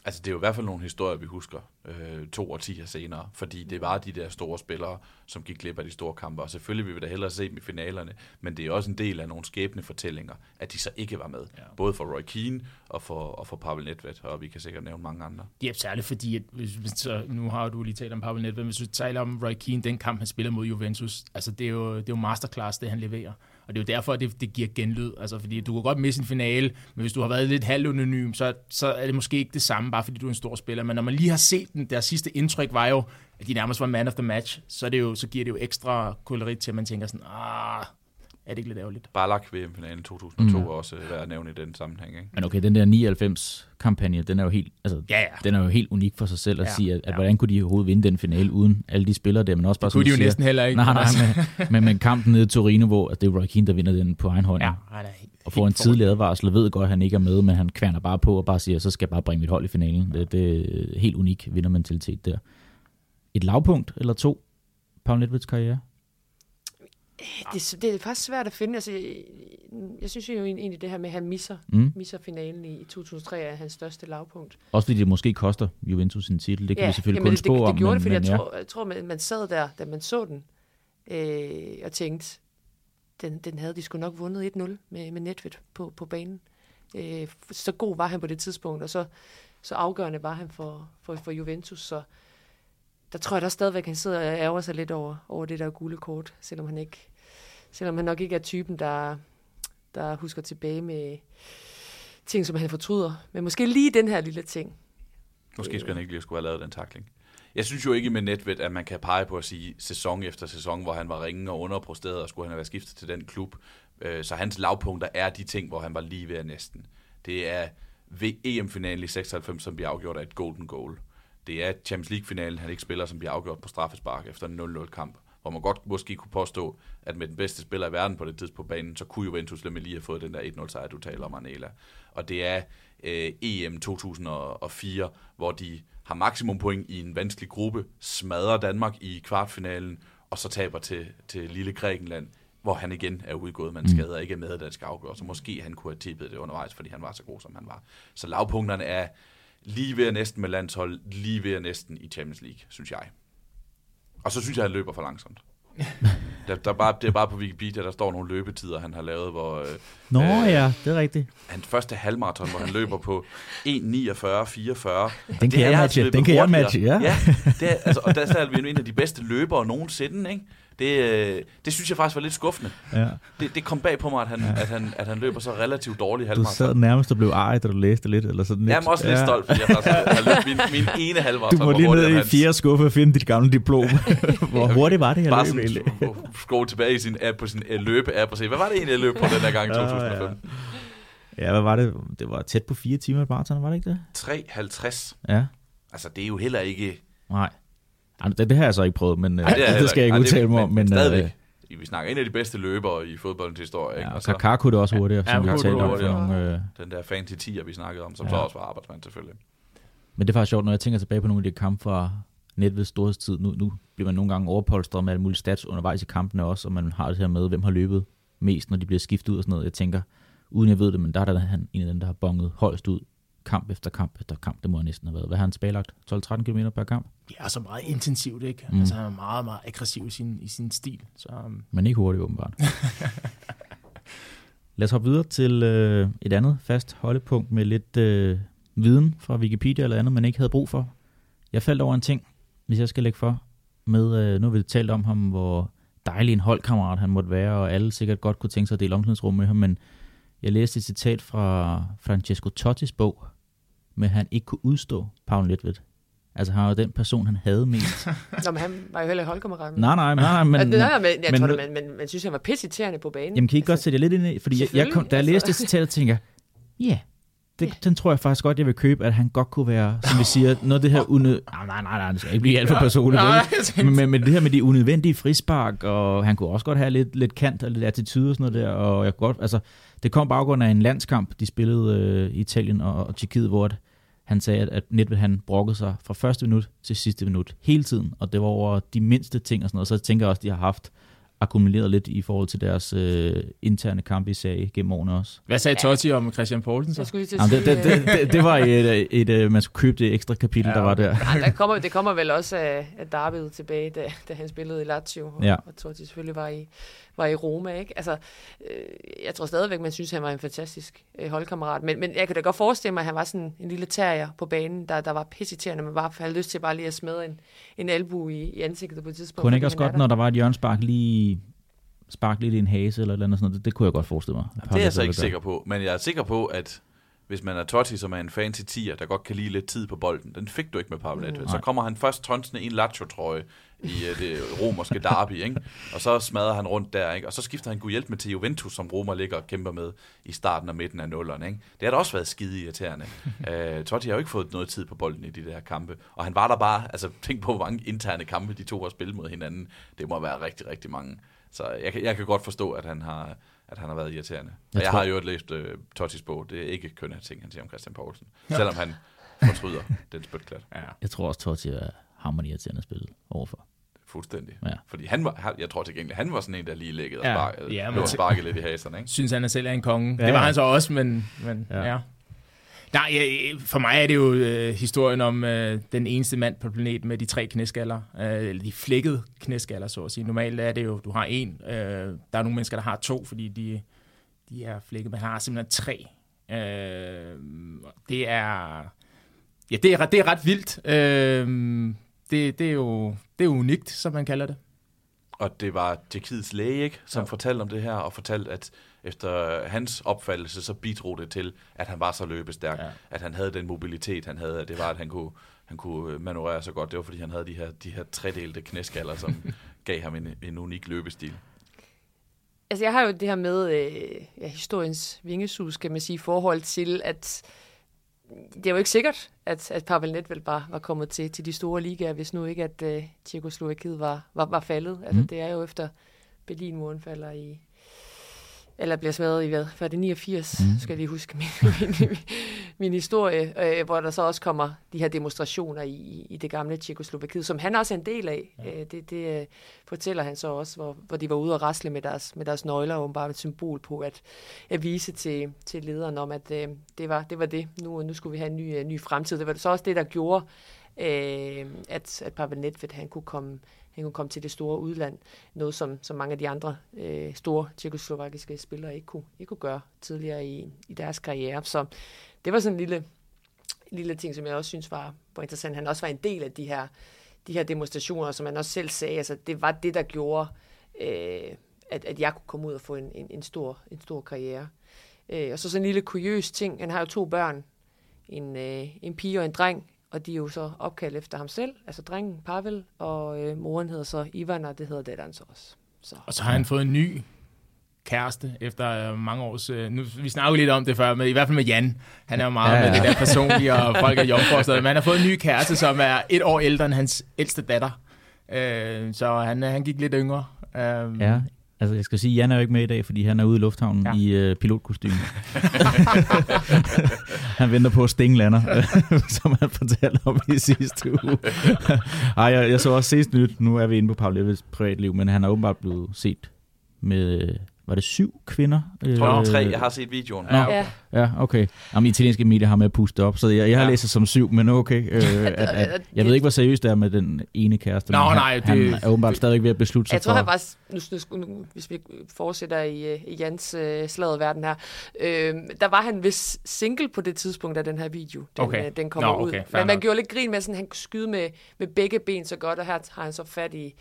Altså, det er jo i hvert fald nogle historier, vi husker øh, to årtier senere, fordi det var de der store spillere, som gik glip af de store kampe, og selvfølgelig vil vi da hellere se dem i finalerne, men det er også en del af nogle skæbne fortællinger, at de så ikke var med. Ja. Ja. Både for Roy Keane og for, og for Pavel Nedved, og vi kan sikkert nævne mange andre. det er særligt fordi, at, så, nu har du lige talt om Pavel Nedved, men hvis du taler om Roy Keane, den kamp, han spiller mod Juventus, altså det er jo, det er jo masterclass, det han leverer. Og det er jo derfor, at det, det giver genlyd. Altså, fordi du kan godt misse en finale, men hvis du har været lidt halvanonym, så, så er det måske ikke det samme, bare fordi du er en stor spiller. Men når man lige har set den, deres sidste indtryk var jo, at de nærmest var man of the match, så, er det jo, så giver det jo ekstra kolorit til, at man tænker sådan, ah, er det ikke lidt ærgerligt? Barlak VM-finalen 2002 Mm. er også øh, værd at nævne i den sammenhæng. Ikke? Men okay, den der 99-kampagne, den er jo helt, altså, Ja, ja. den er jo helt unik for sig selv at Ja, sige, at, at ja. hvordan kunne de overhovedet vinde den finale uden alle de spillere der, men også bare Det kunne de jo siger, næsten heller ikke. Nej, nej, Altså. med, med, med kampen nede i Torino, hvor altså, det er Roy Keane, der vinder den på egen hånd. Ja, Ja. er helt, Og får en tidlig advarsel, ved godt, at han ikke er med, men han kværner bare på og bare siger, så skal jeg bare bringe mit hold i finalen. Det, det er helt unik vindermentalitet der. Et lavpunkt eller to, Paul Nedveds karriere? Det, det er faktisk svært at finde. Altså, jeg, jeg synes jo egentlig, det her med, at han misser, Mm. misser finalen i, i 2003 er hans største lavpunkt. Også fordi det måske koster Juventus sin titel. Det kan ja, vi selvfølgelig jamen, kun det, spå det, om. det gjorde men, det, fordi men, jeg, ja. tror, jeg tror, man, man sad der, da man så den, øh, og tænkte, den, den havde de sgu nok vundet 1-0 med, med Netved på, på banen. Øh, så god var han på det tidspunkt, og så, så afgørende var han for, for, for Juventus, så der tror jeg da stadigvæk, han sidder og ærger sig lidt over, over det der gule kort, selvom han ikke, selvom han nok ikke er typen, der, der husker tilbage med ting, som han fortryder. Men måske lige den her lille ting. Måske skulle han ikke lige skulle have lavet den takling. Jeg synes jo ikke med Nedved, at man kan pege på at sige sæson efter sæson, hvor han var ringen og underpræsteret, og skulle han have været skiftet til den klub. Øh, Så hans lavpunkter er de ting, hvor han var lige ved at næsten. Det er ved EM-finalen i 96, som bliver afgjort af et golden goal. Det er Champions League-finalen, han ikke spiller, som bliver afgjort på straffespark efter en 0-0 kamp, hvor man godt måske kunne påstå, at med den bedste spiller i verden på det tidspunkt på banen, så kunne Juventus lige have fået den der 1-0 sejr, du taler om, Anela. Og det er øh, EM 2004, hvor de har maksimum point i en vanskelig gruppe, smadrer Danmark i kvartfinalen, og så taber til, til lille Grækenland, hvor han igen er udgået, men skader ikke med, det skal afgøre. Så måske han kunne have tippet det undervejs, fordi han var så god, som han var. Så lavpunkterne er lige ved næsten med landshold, lige ved næsten i Champions League, synes jeg. Og så synes jeg, at han løber for langsomt. der, der bare, det er bare på Wikipedia, der står nogle løbetider, han har lavet, hvor... Øh, Nå øh, ja, det er rigtigt. Hans første halvmarathon, hvor han løber på 1.49.44. Den kan jeg matche, den kan jeg matche, ja. ja det er, altså, og der er vi en af de bedste løbere nogensinde, ikke? Det, øh, det synes jeg faktisk var lidt skuffende. Ja. Det, det kom bag på mig, at han, ja. at han, at han løber så relativt dårligt halvmarathon. Du sad nærmest og blev ejet, da du læste lidt, eller sådan lidt. Jeg er også lidt ja. stolt, fordi jeg faktisk løbet min, min ene halvmarathon. Du må lige ned i fjerde skuffe og finde dit gamle diplom. Hvor hurtigt var det, jeg Bare løb egentlig? Bare tilbage i sin app, på sin løbe-app og se, hvad var det egentlig, jeg løb på den her gang i 2005? Ja, hvad var det? Det var tæt på fire timer maraton, var det ikke det? 3.50. Ja. Altså, det er jo heller ikke... Nej. Det, det har jeg så ikke prøvet, men Ej, det, det skal jeg ikke udtale mig om. Men, men stadigvæk. Øh, vi snakker en af de bedste løbere i fodboldens historie. Ikke? Ja, og Kaká kunne det også hurtigere, ja, som vi talte om. Nogle, øh... Den der fancy 10'er, vi snakkede om, som ja. så også var arbejdsmand selvfølgelig. Men det er faktisk sjovt, når jeg tænker tilbage på nogle af de kampe fra Netveds storhedstid. Nu, nu bliver man nogle gange overpolstret med alle mulige stats undervejs i kampene også, og man har det her med, hvem har løbet mest, når de bliver skiftet ud og sådan noget. Jeg tænker, uden jeg ved det, men der er der han, en af dem, der har bonget højst ud kamp efter kamp efter kamp. Det må næsten have været. Hvad har han spillet? 12-13 km per kamp? Ja, så meget intensivt, ikke? Mm. Altså, han er meget, meget aggressiv i sin, i sin stil. Så, um... Men ikke hurtigt, åbenbart. Lad os hoppe videre til øh, et andet fast holdepunkt med lidt øh, viden fra Wikipedia eller andet, man ikke havde brug for. Jeg faldt over en ting, hvis jeg skal lægge for, med, øh, nu har vi talt om ham, hvor dejlig en holdkammerat han måtte være, og alle sikkert godt kunne tænke sig at dele omklædningsrum med ham, men jeg læste et citat fra Francesco Tottis bog, at han ikke kunne udstå Paul Nedved. Altså han var den person, han havde mest. Nå, men han var jo heller holdkammerat. Nej, nej, nej, nej, men... Altså, nej, men jeg men, tror, man, man, man, synes, han var pissiterende på banen. Jamen, kan I ikke altså, godt sætte jer lidt ind i? Fordi jeg, jeg kom, da jeg læste det citat, tænkte jeg, ja, yeah, det, yeah. den tror jeg faktisk godt, jeg vil købe, at han godt kunne være, som vi siger, noget af det her unød... Nej, nej, nej, nej, det skal ikke blive alt for personligt. men, men, men, det her med de unødvendige frispark, og han kunne også godt have lidt, lidt kant og lidt attitude og sådan noget der, og jeg kunne godt, altså, det kom baggrund af en landskamp, de spillede øh, i Italien og, og Tjekkiet, hvor at, han sagde, at, at Nedved han brokkede sig fra første minut til sidste minut hele tiden, og det var over de mindste ting og sådan noget. Så jeg tænker også, at de har haft akkumuleret lidt i forhold til deres øh, interne kampe i sag gennem årene også. Hvad sagde Totti om Christian Poulsen så? Jeg skulle lige Jamen, det, det, det, det, var et, et, et, et, man skulle købe det ekstra kapitel, ja. der var der. Ja, der kommer, det kommer vel også af, af David tilbage, da, da han spillede i Lazio, og, ja. og Totti selvfølgelig var i, var i Roma. Ikke? Altså, øh, jeg tror stadigvæk, man synes, han var en fantastisk øh, holdkammerat. Men, men jeg kan da godt forestille mig, at han var sådan en lille terrier på banen, der, der var pissiterende, man bare havde lyst til bare lige at smide en, en albu i, i ansigtet på et tidspunkt. Kunne ikke også godt, når der var et hjørnspark lige sparke lidt i en hase eller eller andet sådan noget. Det, det kunne jeg godt forestille mig. Det er jeg så ikke sikker på, men jeg er sikker på, at hvis man er Totti, som er en fancy tier, der godt kan lide lidt tid på bolden, den fik du ikke med Nedved. Mm. Så kommer han først tonsende i en Lazio-trøje i uh, det romerske derby, ikke? og så smadrer han rundt der, ikke? og så skifter han god hjælp med til Juventus, som Roma ligger og kæmper med i starten og midten af nullerne. Ikke? Det har da også været skide irriterende. uh, Totti har jo ikke fået noget tid på bolden i de der kampe, og han var der bare, altså tænk på, hvor mange interne kampe de to har spillet mod hinanden. Det må være rigtig, rigtig mange. Så jeg, jeg kan godt forstå, at han har, at han har været irriterende. Jeg, jeg har jo læst uh, Tottis bog. Det er ikke kønne ting, han siger om Christian Poulsen. Ja. Selvom han fortryder den spytklat. Ja. Jeg tror også, Totti er hammerende irriterende at spille overfor. Fuldstændig. Ja. Fordi han var, jeg tror til gengæld, han var sådan en, der lige lægget og sparkede, ja, men sparkede lidt i haserne. Ikke? Synes han er selv er en konge. Ja, det var han så også, men, men ja. ja. Nej, for mig er det jo øh, historien om øh, den eneste mand på planeten med de tre knæskaller, øh, eller de flækkede knæskaller, så at sige. Normalt er det jo, du har en. Øh, der er nogle mennesker, der har to, fordi de, de er flækket, men han har simpelthen tre. Øh, det er... Ja, det er, det er ret vildt. Øh, det, det, er jo, det er unikt, som man kalder det. Og det var Tjekkiets læge, ikke, som ja. fortalte om det her, og fortalte, at efter hans opfattelse, så bidrog det til, at han var så løbestærk, ja. at han havde den mobilitet, han havde, at det var, at han kunne, han kunne manøvrere så godt. Det var, fordi han havde de her, de her tredelte knæskaller, som gav ham en, en unik løbestil. Altså, jeg har jo det her med øh, ja, historiens vingesus, kan man sige, i forhold til, at det er jo ikke sikkert, at, at Pavel Nedved bare var kommet til, til de store ligaer, hvis nu ikke, at uh, Tjekoslovakiet var, var, var faldet. Altså, Mm. det er jo efter Berlinmuren falder i, eller bliver smadret i hvad? Før det er 89, Mm. mm. skal jeg lige huske min, min, min historie, øh, hvor der så også kommer de her demonstrationer i, i det gamle Tjekoslovakiet, som han også er en del af. Ja. Øh, det det øh, fortæller han så også, hvor, hvor de var ude og rasle med deres, med deres nøgler, og bare et symbol på at, at vise til, til lederen om, at øh, det, var, det var det. Nu, nu skulle vi have en ny, øh, ny fremtid. Det var så også det, der gjorde, øh, at, at Pavel Nedved, han kunne komme han kunne komme til det store udland. Noget, som, som mange af de andre øh, store tjekoslovakiske spillere ikke kunne, ikke kunne gøre tidligere i, i deres karriere. Så det var sådan en lille, lille ting, som jeg også synes var, var interessant. Han også var en del af de her, de her demonstrationer, som han også selv sagde. Altså, det var det, der gjorde, øh, at, at jeg kunne komme ud og få en, en, en, stor, en stor karriere. Øh, og så sådan en lille kuriøs ting. Han har jo to børn. En, øh, en pige og en dreng. Og de er jo så opkaldt efter ham selv, altså drengen Pavel, og øh, moren hedder så Ivan, og det hedder datteren så også. Så. Og så har han fået en ny kæreste efter øh, mange års... Øh, nu, vi snakker jo lidt om det før, men i hvert fald med Jan. Han er jo meget Ja, ja, ja. ja. med det der personlige, og folk er jomfru Men han har fået en ny kæreste, som er et år ældre end hans ældste datter. Øh, så han, øh, han gik lidt yngre. Øh, Ja, altså jeg skal sige, Jan er jo ikke med i dag, fordi han er ude i lufthavnen ja. I uh, pilotkostyme. han venter på at Sting lander, som han fortalte om i sidste uge. Ej, jeg, jeg så også sidst nyt, nu er vi inde på Paul Levels privatliv, men han er åbenbart blevet set med, var det syv kvinder? Jeg tror, Øh, tre. Jeg har set videoen. Nå. Ja, Ja, okay. Jamen, italienske medier har med at puste op, så jeg, jeg har Ja. læst det som syv, men okay. Øh, at, at, jeg ved ikke, hvor seriøst det er med den ene kæreste. Nå, han, nej, det- han er åbenbart stadig ved at beslutte sig Jeg tror, for... han var, nu, nu, nu, hvis vi fortsætter i, øh, i Jans øh, slaget verden her, øh, der var han vist single på det tidspunkt af den her video, den, Okay. øh, den kommer Nå, ud. okay, fair Men man nok. gjorde lidt grin med, at han kunne skyde med, med begge ben så godt, og her har han så fat i,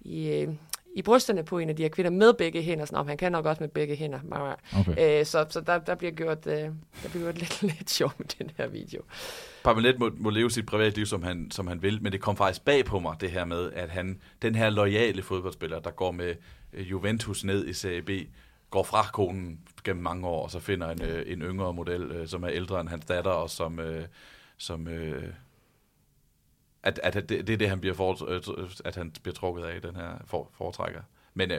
i, øh, i brysterne på en af de her kvinder med begge hænder. Sådan, om han kan nok også med begge hænder. Okay. Øh, så så der, der bliver gjort, øh, der bliver gjort lidt, lidt sjov med den her video. Pavelet må, må leve sit privatliv, som han, som han vil, men det kom faktisk bag på mig, det her med, at han, den her loyale fodboldspiller, der går med øh, Juventus ned i Serie B, går fra konen gennem mange år, og så finder en, øh, en yngre model, øh, som er ældre end hans datter, og som, øh, som øh, at, at det, det er det, han bliver, for, øh, at han bliver trukket af, den her for, foretrækker. Men øh,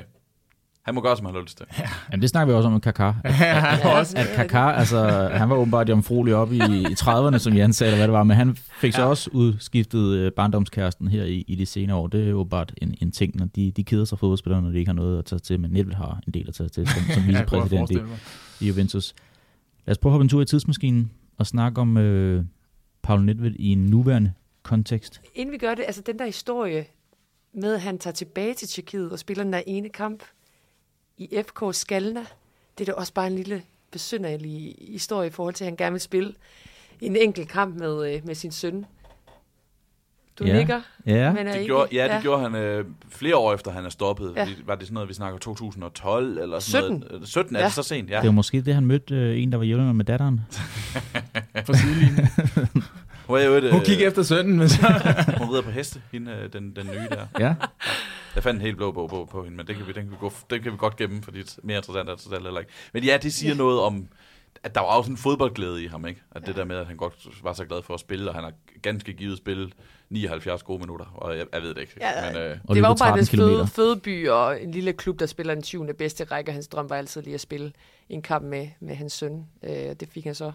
han må gøre, som han har lyst til. Jamen, det snakker vi også om med Kaká. også. At Kaká, altså, han var åbenbart jomfruelig op i, i 30'erne, som Jan sagde, eller hvad det var, men han fik så Ja. også udskiftet øh, barndomskæresten her i, i de senere år. Det er jo åbenbart en, en ting, når de, de keder sig fodboldspillere, når de ikke har noget at tage til, men Nedved har en del at tage til som, som at vicepræsident i, forestille mig. i Juventus. Lad os prøve at hoppe en tur i tidsmaskinen og snakke om øh, Paul Nedved i en nuværende kontekst. Inden vi gør det, altså den der historie med, at han tager tilbage til Tjekkiet og spiller den der ene kamp i FK Skalna, det er da også bare en lille besynderlig historie i forhold til, at han gerne vil spille en enkelt kamp med, øh, med sin søn. Du Ja. ja. nikker, Ja, men er Det ikke... gjorde, ja, det ja. gjorde han øh, flere år efter, han er stoppet. Ja. Var det sådan noget, vi snakker 2012 eller sådan 17. noget? Øh, 17 er Ja. det så sent, ja. det var måske det, han mødte øh, en, der var jævnere med datteren. Fra sidelinjen. Hun er jo et, øh, Hun kigger efter sønnen, men så... Hun rider på heste, hende, øh, den, den nye der. Ja, Jeg fandt en helt blå bog på, på hende, men den kan, vi, den, kan vi gå, den kan vi godt gemme, fordi det er mere interessant er det totalt heller ikke. Men ja, det siger noget om, at der var også en fodboldglæde i ham, ikke? At det der med, at han godt var så glad for at spille, og han har ganske givet spillet 79 gode minutter, og jeg, jeg ved det ikke. Ja, men, øh, og det var jo bare 13 hans kilometer. føde, fødeby og en lille klub, der spiller den 20. bedste række. Hans drøm var altid lige at spille en kamp med, med hans søn. Øh, det, fik han så,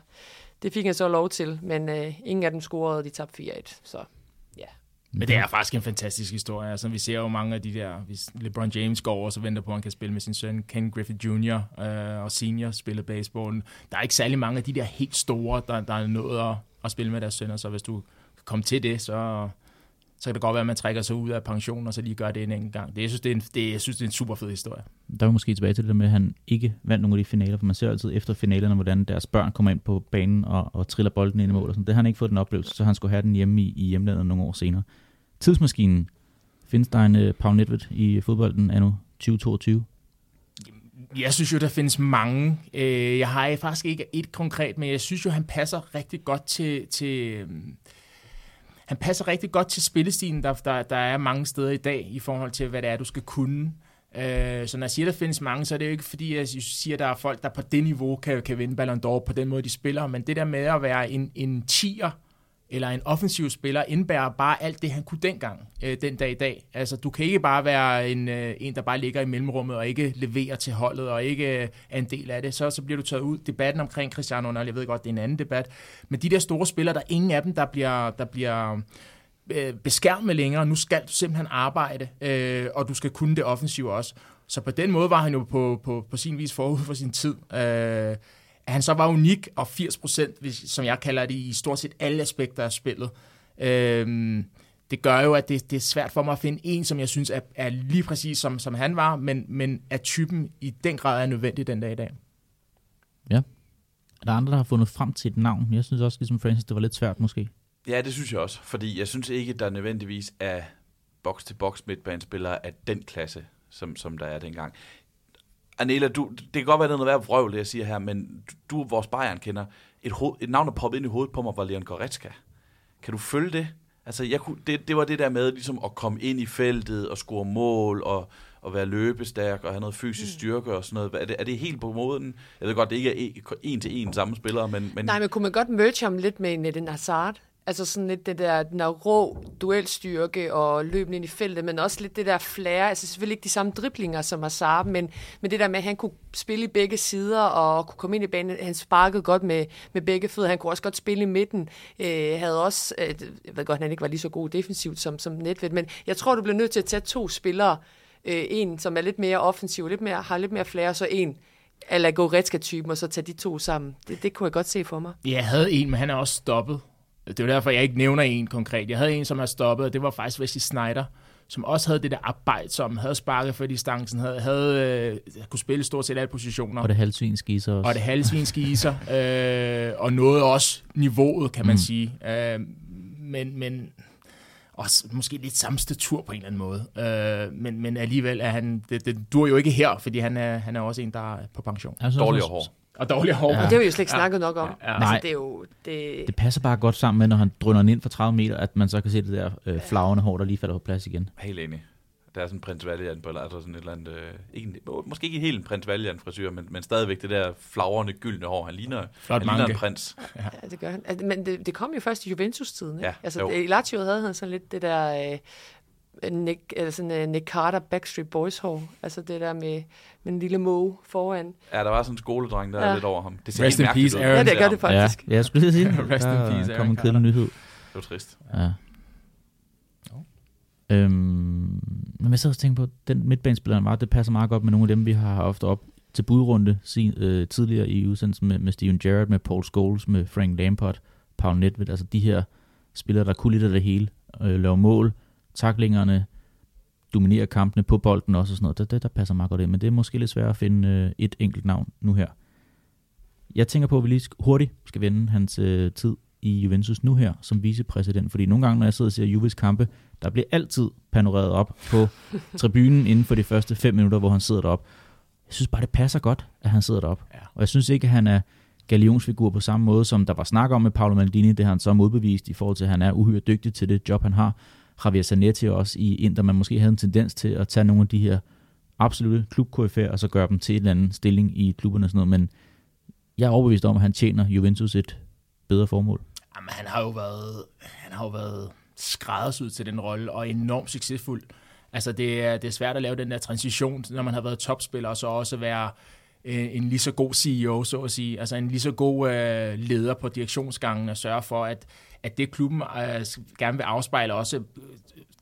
det fik han så lov til, men øh, ingen af dem scorede, de tabte 4-1. Så Men det er faktisk en fantastisk historie. Altså, vi ser jo mange af de der, hvis LeBron James går over, så venter på, at han kan spille med sin søn, Ken Griffith Jr. Øh, og senior spiller baseball. Der er ikke særlig mange af de der helt store, der, der er nået at, at spille med deres sønner, så hvis du kan komme til det, så, så kan det godt være, at man trækker sig ud af pension, og så lige gør det en enkelt gang. Det, jeg, synes, det er en, det, jeg synes, det er en super fed historie. Der er vi måske tilbage til det der med, at han ikke vandt nogle af de finaler, for man ser altid efter finalerne, hvordan deres børn kommer ind på banen og, og triller bolden ind i mål. Og sådan. Det har han ikke fået den oplevelse, så han skulle have den hjemme i, i hjemlandet nogle år senere. Tidsmaskinen. Findes der en uh, Paul Nedved i fodbolden anno 2022? Jeg synes jo, der findes mange. Øh, Jeg har faktisk ikke et konkret, men jeg synes jo, han passer rigtig godt til... til øhm, han passer rigtig godt til spillestilen, der, der, der er mange steder i dag, i forhold til, hvad det er, du skal kunne. Øh, så når jeg siger, der findes mange, så er det jo ikke fordi, jeg siger, der er folk, der på det niveau kan, kan vinde Ballon d'Or på den måde, de spiller. Men det der med at være en, en tier, eller en offensiv spiller, indbærer bare alt det, han kunne dengang, øh, den dag i dag. Altså, du kan ikke bare være en, øh, en, der bare ligger i mellemrummet og ikke leverer til holdet og ikke øh, er en del af det. Så, så bliver du taget ud. Debatten omkring Cristiano Ronaldo, jeg ved godt, det er en anden debat. Men de der store spillere, der er ingen af dem, der bliver, der bliver øh, beskærmet længere. Nu skal du simpelthen arbejde, øh, og du skal kunne det offensive også. Så på den måde var han jo på, på, på sin vis forud for sin tid. Øh, at han så var unik, og 80 procent, som jeg kalder det, i stort set alle aspekter af spillet. Øh, det gør jo, at det, det er svært for mig at finde en, som jeg synes er, er lige præcis som, som han var, men, men at typen i den grad er nødvendig den dag i dag. Ja. Er der andre, der har fundet frem til et navn? Jeg synes også, ligesom Francis, det var lidt svært måske. Ja, det synes jeg også, fordi jeg synes ikke, der nødvendigvis er box-til-box midtbanespillere af den klasse, som, som der er dengang. Anela, du, det kan godt være, det er noget værd vrøvl, det jeg siger her, men du, du vores Bayern kender. Et, hoved, et navn, der poppede ind i hovedet på mig, var Leon Goretzka. Kan du følge det? Altså, jeg kunne, det, det var det der med ligesom at komme ind i feltet og score mål og, og være løbestærk og have noget fysisk mm. styrke og sådan noget. Er det, er det helt på moden? Jeg ved godt, det ikke er en til en samme spiller, men... men... Nej, men kunne man godt merge ham lidt med den Hazard? Altså sådan lidt det der, den der rå duelstyrke og løben ind i feltet, men også lidt det der flære, Altså selvfølgelig ikke de samme driblinger som Hazard, men, men det der med, at han kunne spille i begge sider og kunne komme ind i banen. Han sparkede godt med, med begge fødder. Han kunne også godt spille i midten. Øh, havde også, øh, jeg ved godt, han ikke var lige så god defensivt som, som Netvet, men jeg tror, du bliver nødt til at tage to spillere. Øh, en, som er lidt mere offensiv, lidt mere, har lidt mere flair, så en, eller Goretzka-typen, og så tage de to sammen. Det, det kunne jeg godt se for mig. Ja, jeg havde en, men han er også stoppet. Det er derfor, jeg ikke nævner en konkret. Jeg havde en, som er stoppet, og det var faktisk Wesley Snyder, som også havde det der arbejde, som havde sparket for distancen, havde, havde øh, kunne spille stort set alle positioner. Og det halvsvinske iser også. Og det halvsvinske iser, øh, og noget også niveauet, kan man mm. sige. Øh, men, men også måske lidt samme statur på en eller anden måde. Øh, men, men alligevel er han, det, det dur jo ikke her, fordi han er, han er også en, der er på pension. Altså, Dårligere hår. Og dårligere hår. Ja. Det har vi jo slet ikke snakket ja. nok om. Ja. Ja. Altså, Nej. det, er jo, det... det passer bare godt sammen med, når han drøner ind for 30 meter, at man så kan se det der øh, flagrende hår, der lige falder på plads igen. Helt enig. Der er sådan en prins Valiant på, altså sådan et eller andet, øh, ikke, måske ikke helt en prins Valiant frisyr, men, men stadigvæk det der flagrende gyldne hår. Han ligner, Flot han ligner en prins. Ja. ja, det gør han. Altså, men det, det kom jo først i Juventus-tiden. Ikke? Ja, altså, i Lazio havde han sådan lidt det der... Øh, Nick, eller sådan, uh, Nick Carter Backstreet Boys hår. Altså det der med, med en lille måge foran. Ja, der var sådan en skoledreng, der ja. er lidt over ham. Det ser Rest in peace, Aaron. Ja, det gør det faktisk. Ja, jeg skulle lige sige, Rest in peace, Aaron kom en kedelig nyhed. Det var trist. Ja. Øhm, men jeg sidder og tænker på, den midtbanespiller, var, det passer meget godt med nogle af dem, vi har haft op til budrunde sin, øh, tidligere i udsendelsen med, med Steven Gerrard, med Paul Scholes, med Frank Lampard, Paul Nedved, altså de her spillere, der kunne lidt af det hele, øh, lave mål, taklingerne, dominere kampene på bolden også og sådan noget. Det, det der passer meget godt ind, men det er måske lidt svært at finde øh, et enkelt navn nu her. Jeg tænker på, at vi lige hurtigt skal vende hans øh, tid i Juventus nu her som vicepræsident, fordi nogle gange, når jeg sidder og ser Juves kampe, der bliver altid panoreret op på tribunen inden for de første fem minutter, hvor han sidder derop. Jeg synes bare, det passer godt, at han sidder derop. Ja. Og jeg synes ikke, at han er galionsfigur på samme måde, som der var snak om med Paolo Maldini. Det har han så modbevist i forhold til, at han er uhyre dygtig til det job, han har. Javier Zanetti også i Inter, man måske havde en tendens til at tage nogle af de her absolutte klubkoryfærer, og så gøre dem til en eller anden stilling i klubberne og sådan noget, men jeg er overbevist om, at han tjener Juventus et bedre formål. Jamen, han har jo været, han har jo været skræddersyet til den rolle, og enormt succesfuld. Altså, det er, det er svært at lave den der transition, når man har været topspiller, og så også være øh, en lige så god CEO, så at sige. Altså en lige så god øh, leder på direktionsgangen og sørge for, at, at det klubben øh, gerne vil afspejle også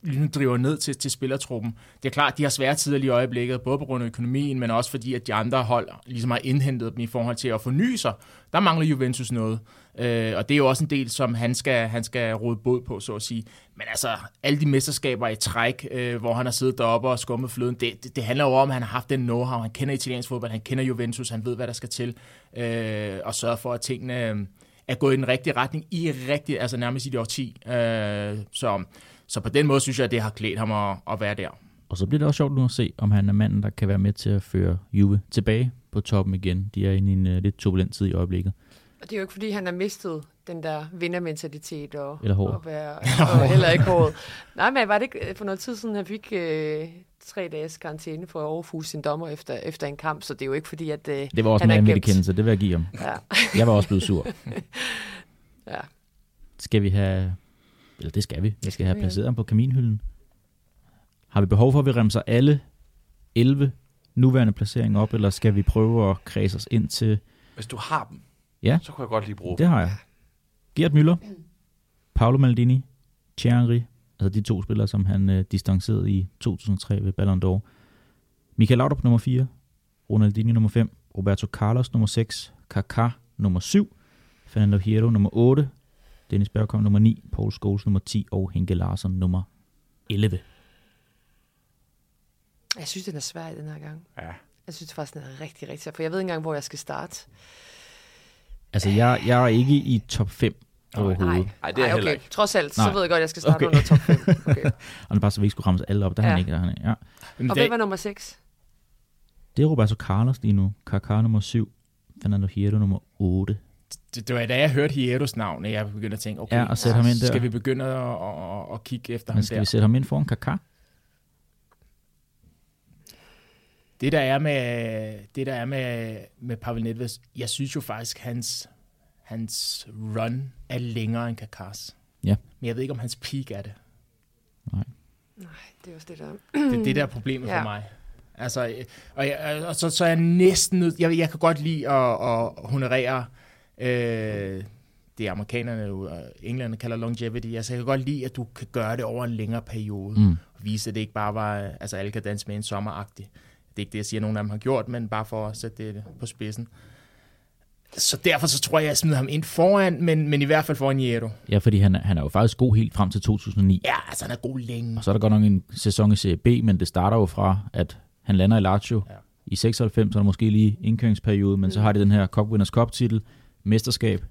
ligesom driver ned til, til spillertruppen. Det er klart, de har svære tider lige i øjeblikket, både på grund af økonomien, men også fordi, at de andre hold ligesom har indhentet dem i forhold til at forny sig. Der mangler Juventus noget, øh, og det er jo også en del, som han skal, han skal råde båd på, så at sige. Men altså, alle de mesterskaber i træk, øh, hvor han har siddet deroppe og skummet fløden, det, det, det handler jo om, at han har haft den know-how. Han kender italiensk fodbold, han kender Juventus, han ved, hvad der skal til, øh, og sørge for, at tingene... Øh, er gået i den rigtige retning i rigtig, altså nærmest i det årti. Øh, så, så på den måde synes jeg, at det har klædt ham at, at være der. Og så bliver det også sjovt nu at se, om han er manden, der kan være med til at føre Juve tilbage på toppen igen. De er inde i en uh, lidt turbulent tid i øjeblikket. Og det er jo ikke, fordi han har mistet den der vindermentalitet og, Eller hår. og være, og heller ikke hårdt. Nej, men var det ikke for noget tid siden, han fik øh, tre dages karantæne for at overfuse sin dommer efter, efter en kamp, så det er jo ikke fordi, at øh, Det var også en er gemt. kendelse, det vil jeg give ham. Ja, Jeg var også blevet sur. ja. Skal vi have... Eller det skal vi. Vi skal have vi, ja. placeret ham på kaminhylden. Har vi behov for, at vi remser alle 11 nuværende placeringer op, eller skal vi prøve at kredse os ind til... Hvis du har dem, Ja. så kunne jeg godt lige bruge Det har jeg. Gert Müller, Paolo Maldini, Thierry, altså de to spillere, som han øh, distancerede i 2003 ved Ballon d'Or. Michael Laudrup nummer 4, Ronaldinho nummer 5, Roberto Carlos nummer 6, Kaká nummer 7, Fernando Hierro nummer 8, Dennis Bergkamp nummer 9, Paul Scholes nummer 10 og Henke Larsson nummer 11. Jeg synes, den er svær i den her gang. Ja. Jeg synes faktisk, den er rigtig, rigtig svær, for jeg ved ikke engang, hvor jeg skal starte. Altså, jeg, jeg er ikke i top 5 overhovedet. Nej, Ej, det er jeg okay. heller ikke. Trods alt, Nej. så ved jeg godt, at jeg skal starte Okay. under top 5. Okay. Og det er bare så, vi ikke skulle ramme alle op. Der er han Ja. ikke. Der er han ikke. Ja. Men Og det, hvem var nummer 6? Det er Roberto Carlos lige nu. Kaká nummer 7, Fernando Hierro nummer 8. det, det var da jeg hørte Hierros navn, at jeg begyndte at tænke, okay, Ja, og sætte ham ind der. skal vi begynde at, at, at, kigge efter ham Men skal der? vi sætte ham ind foran Kaká? Det der er med, det der er med, med Pavel Nedved, jeg synes jo faktisk, hans, hans run er længere end Kakas. Ja. Men jeg ved ikke, om hans peak er det. Nej, det er også det der. Det er det, der er problemet ja. For mig. Altså, øh, og, jeg, og så, så er jeg næsten nødt... Jeg, jeg kan godt lide at, at honorere øh, det amerikanerne og englænderne kalder longevity. Altså, jeg kan godt lide, at du kan gøre det over en længere periode. Mm. Vise, at det ikke bare var, altså alle kan danse med en sommeragtig. Det er ikke det, jeg siger, at nogen af dem har gjort, men bare for at sætte det på spidsen. Så derfor så tror jeg, jeg smider ham ind foran, men, men i hvert fald foran Hierro. Ja, fordi han, er- han er jo faktisk god helt frem til 2009. Ja, altså han er god længe. Og så er der godt nok en sæson i Serie B, men det starter jo fra, at han lander i Lazio. Ja. I 96 så er der måske lige indkøringsperiode, men så har de den her Cup Winners Cup titel, mesterskab,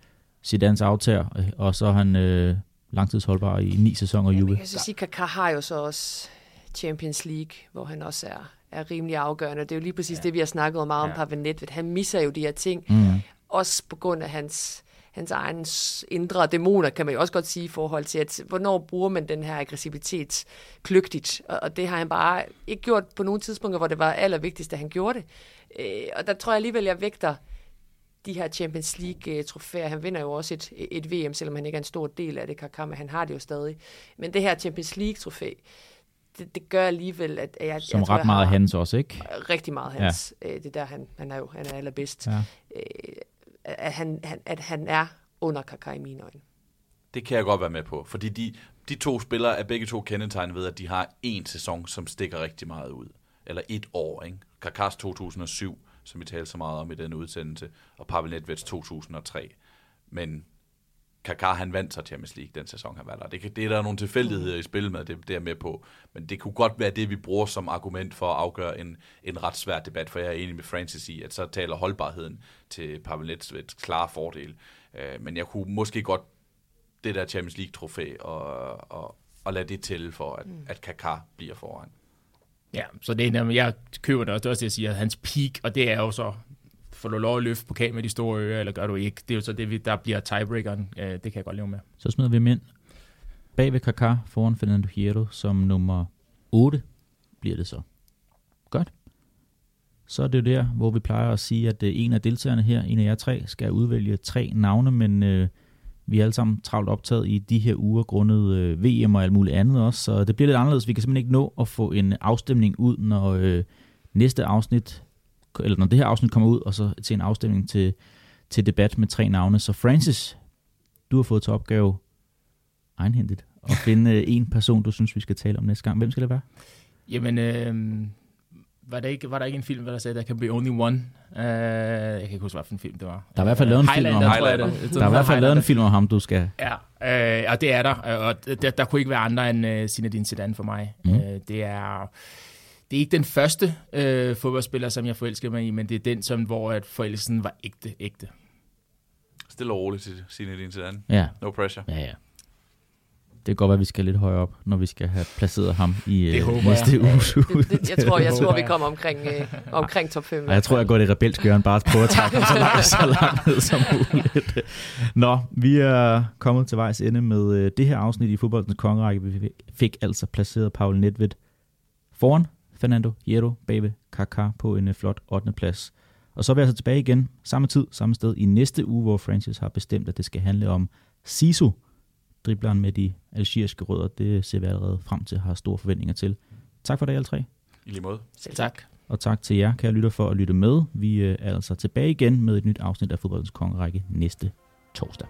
Zidane's aftager, og så er han øh, langtidsholdbar i ni sæsoner i Ja, Juve. man kan så sige, at Kaká har jo så også Champions League, hvor han også er, er rimelig afgørende. Det er jo lige præcis ja. det, vi har snakket om meget Ja. om Nedved. Han misser jo de her ting, Mm. Også på grund af hans, hans egen indre dæmoner, kan man jo også godt sige, i forhold til, at hvornår bruger man den her aggressivitet kløgtigt. Og, og det har han bare ikke gjort på nogle tidspunkter, hvor det var allervigtigst, at han gjorde det. Øh, og der tror jeg alligevel, jeg vægter de her Champions League-trofæer. Han vinder jo også et, et VM, selvom han ikke er en stor del af det, Kaká, men han har det jo stadig. Men det her Champions League-trofæ, det, det gør alligevel, at jeg, Som jeg tror, ret jeg meget hans også, ikke? rigtig meget hans. Ja. Det er der, han, han er jo han er allerbedst. Ja. At, han, han, at han er under Kaká i mine øjne. Det kan jeg godt være med på, fordi de, de to spillere er begge to kendetegnet ved, at de har en sæson, som stikker rigtig meget ud. Eller et år, ikke? Kakas 2007, som vi talte så meget om i den udsendelse, og Pavel Nedveds 2003. Men Kaká, han vandt så Champions League den sæson, han var der. Det, kan, det er der nogle tilfældigheder i spil med, det, det er med på. Men det kunne godt være det, vi bruger som argument for at afgøre en, en ret svær debat, for jeg er enig med Francis i, at så taler holdbarheden til Pavel Nedveds klare fordel. Øh, men jeg kunne måske godt det der Champions League-trofæ og, og, og lade det tælle for, at, mm. at Kaká bliver foran. Ja, så det er, jeg køber det også, det er også det, jeg siger, at hans peak, og det er jo så, får du lov at løfte pokal med de store ører, eller gør du ikke? Det er jo så det, vi- der bliver tiebreakeren. Øh, Det kan jeg godt leve med. Så smider vi mænd bag ved Kaká foran Fernando Hierro som nummer 8 bliver det så. Godt. Så er det jo der, hvor vi plejer at sige, at øh, en af deltagerne her, en af jer tre, skal udvælge tre navne, men øh, vi er alle sammen travlt optaget i de her uger, grundet øh, VM og alt muligt andet også, så det bliver lidt anderledes. Vi kan simpelthen ikke nå at få en afstemning ud, når øh, næste afsnit, eller når det her afsnit kommer ud, og så til en afstemning til, til debat med tre navne. Så Francis, du har fået til opgave egenhændigt at finde øh, en person, du synes, vi skal tale om næste gang. Hvem skal det være? Jamen, øh, var, der ikke, var der ikke en film, der sagde, der kan be only one? Uh, jeg kan ikke huske, hvad for en film det var. Der er i hvert fald lavet en film om ham. Highlander. det- Der er i hvert fald lavet en film om ham, du skal... Ja, øh, og det er der. Og der, der kunne ikke være andre end uh, Zinedine Zidane for mig. Mm. Uh, det er... Det er ikke den første øh, fodboldspiller, som jeg forelskede mig i, men det er den, som, hvor at forelskelsen var ægte, ægte. Stille og roligt til Zinedine Zidane. Ja, No pressure. ja, ja. Det kan godt være, at vi skal lidt højere op, når vi skal have placeret ham i Det øh, håber næste jeg. uges Det, det, jeg tror, jeg tror vi kommer omkring, øh, omkring top 5. Og jeg tror, jeg går det rebelske hjørne, bare prøve at trække ham så langt, så langt ned som muligt. Nå, vi er kommet til vejs ende med øh, det her afsnit i fodboldens kongerække. Vi fik altså placeret Paul Nedved foran Fernando Hierro bag ved Kaká på en øh, flot 8. plads. Og så er vi altså tilbage igen, samme tid, samme sted i næste uge, hvor Francis har bestemt, at det skal handle om Sisu, dribleren med de algeriske rødder. Det ser vi allerede frem til, har store forventninger til. Tak for det, alle tre. I lige måde. Selv Tak. Og tak til jer, kære lytter, for at lytte med. Vi øh, er altså tilbage igen med et nyt afsnit af Fodboldens Kongerække næste torsdag.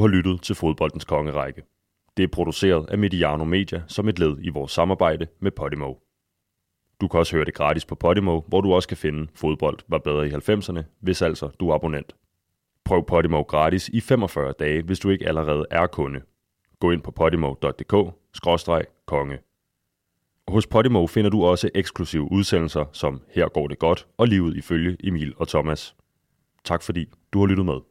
Du har lyttet til Fodboldens Kongerække. Det er produceret af Mediano Media som et led i vores samarbejde med Podimo. Du kan også høre det gratis på Podimo, hvor du også kan finde Fodbold var bedre i 90'erne, hvis altså du er abonnent. Prøv Podimo gratis i 45 dage, hvis du ikke allerede er kunde. Gå ind på podimo.dk-konge. Hos Podimo finder du også eksklusive udsendelser som Her går det godt og livet ifølge Emil og Thomas. Tak fordi du har lyttet med.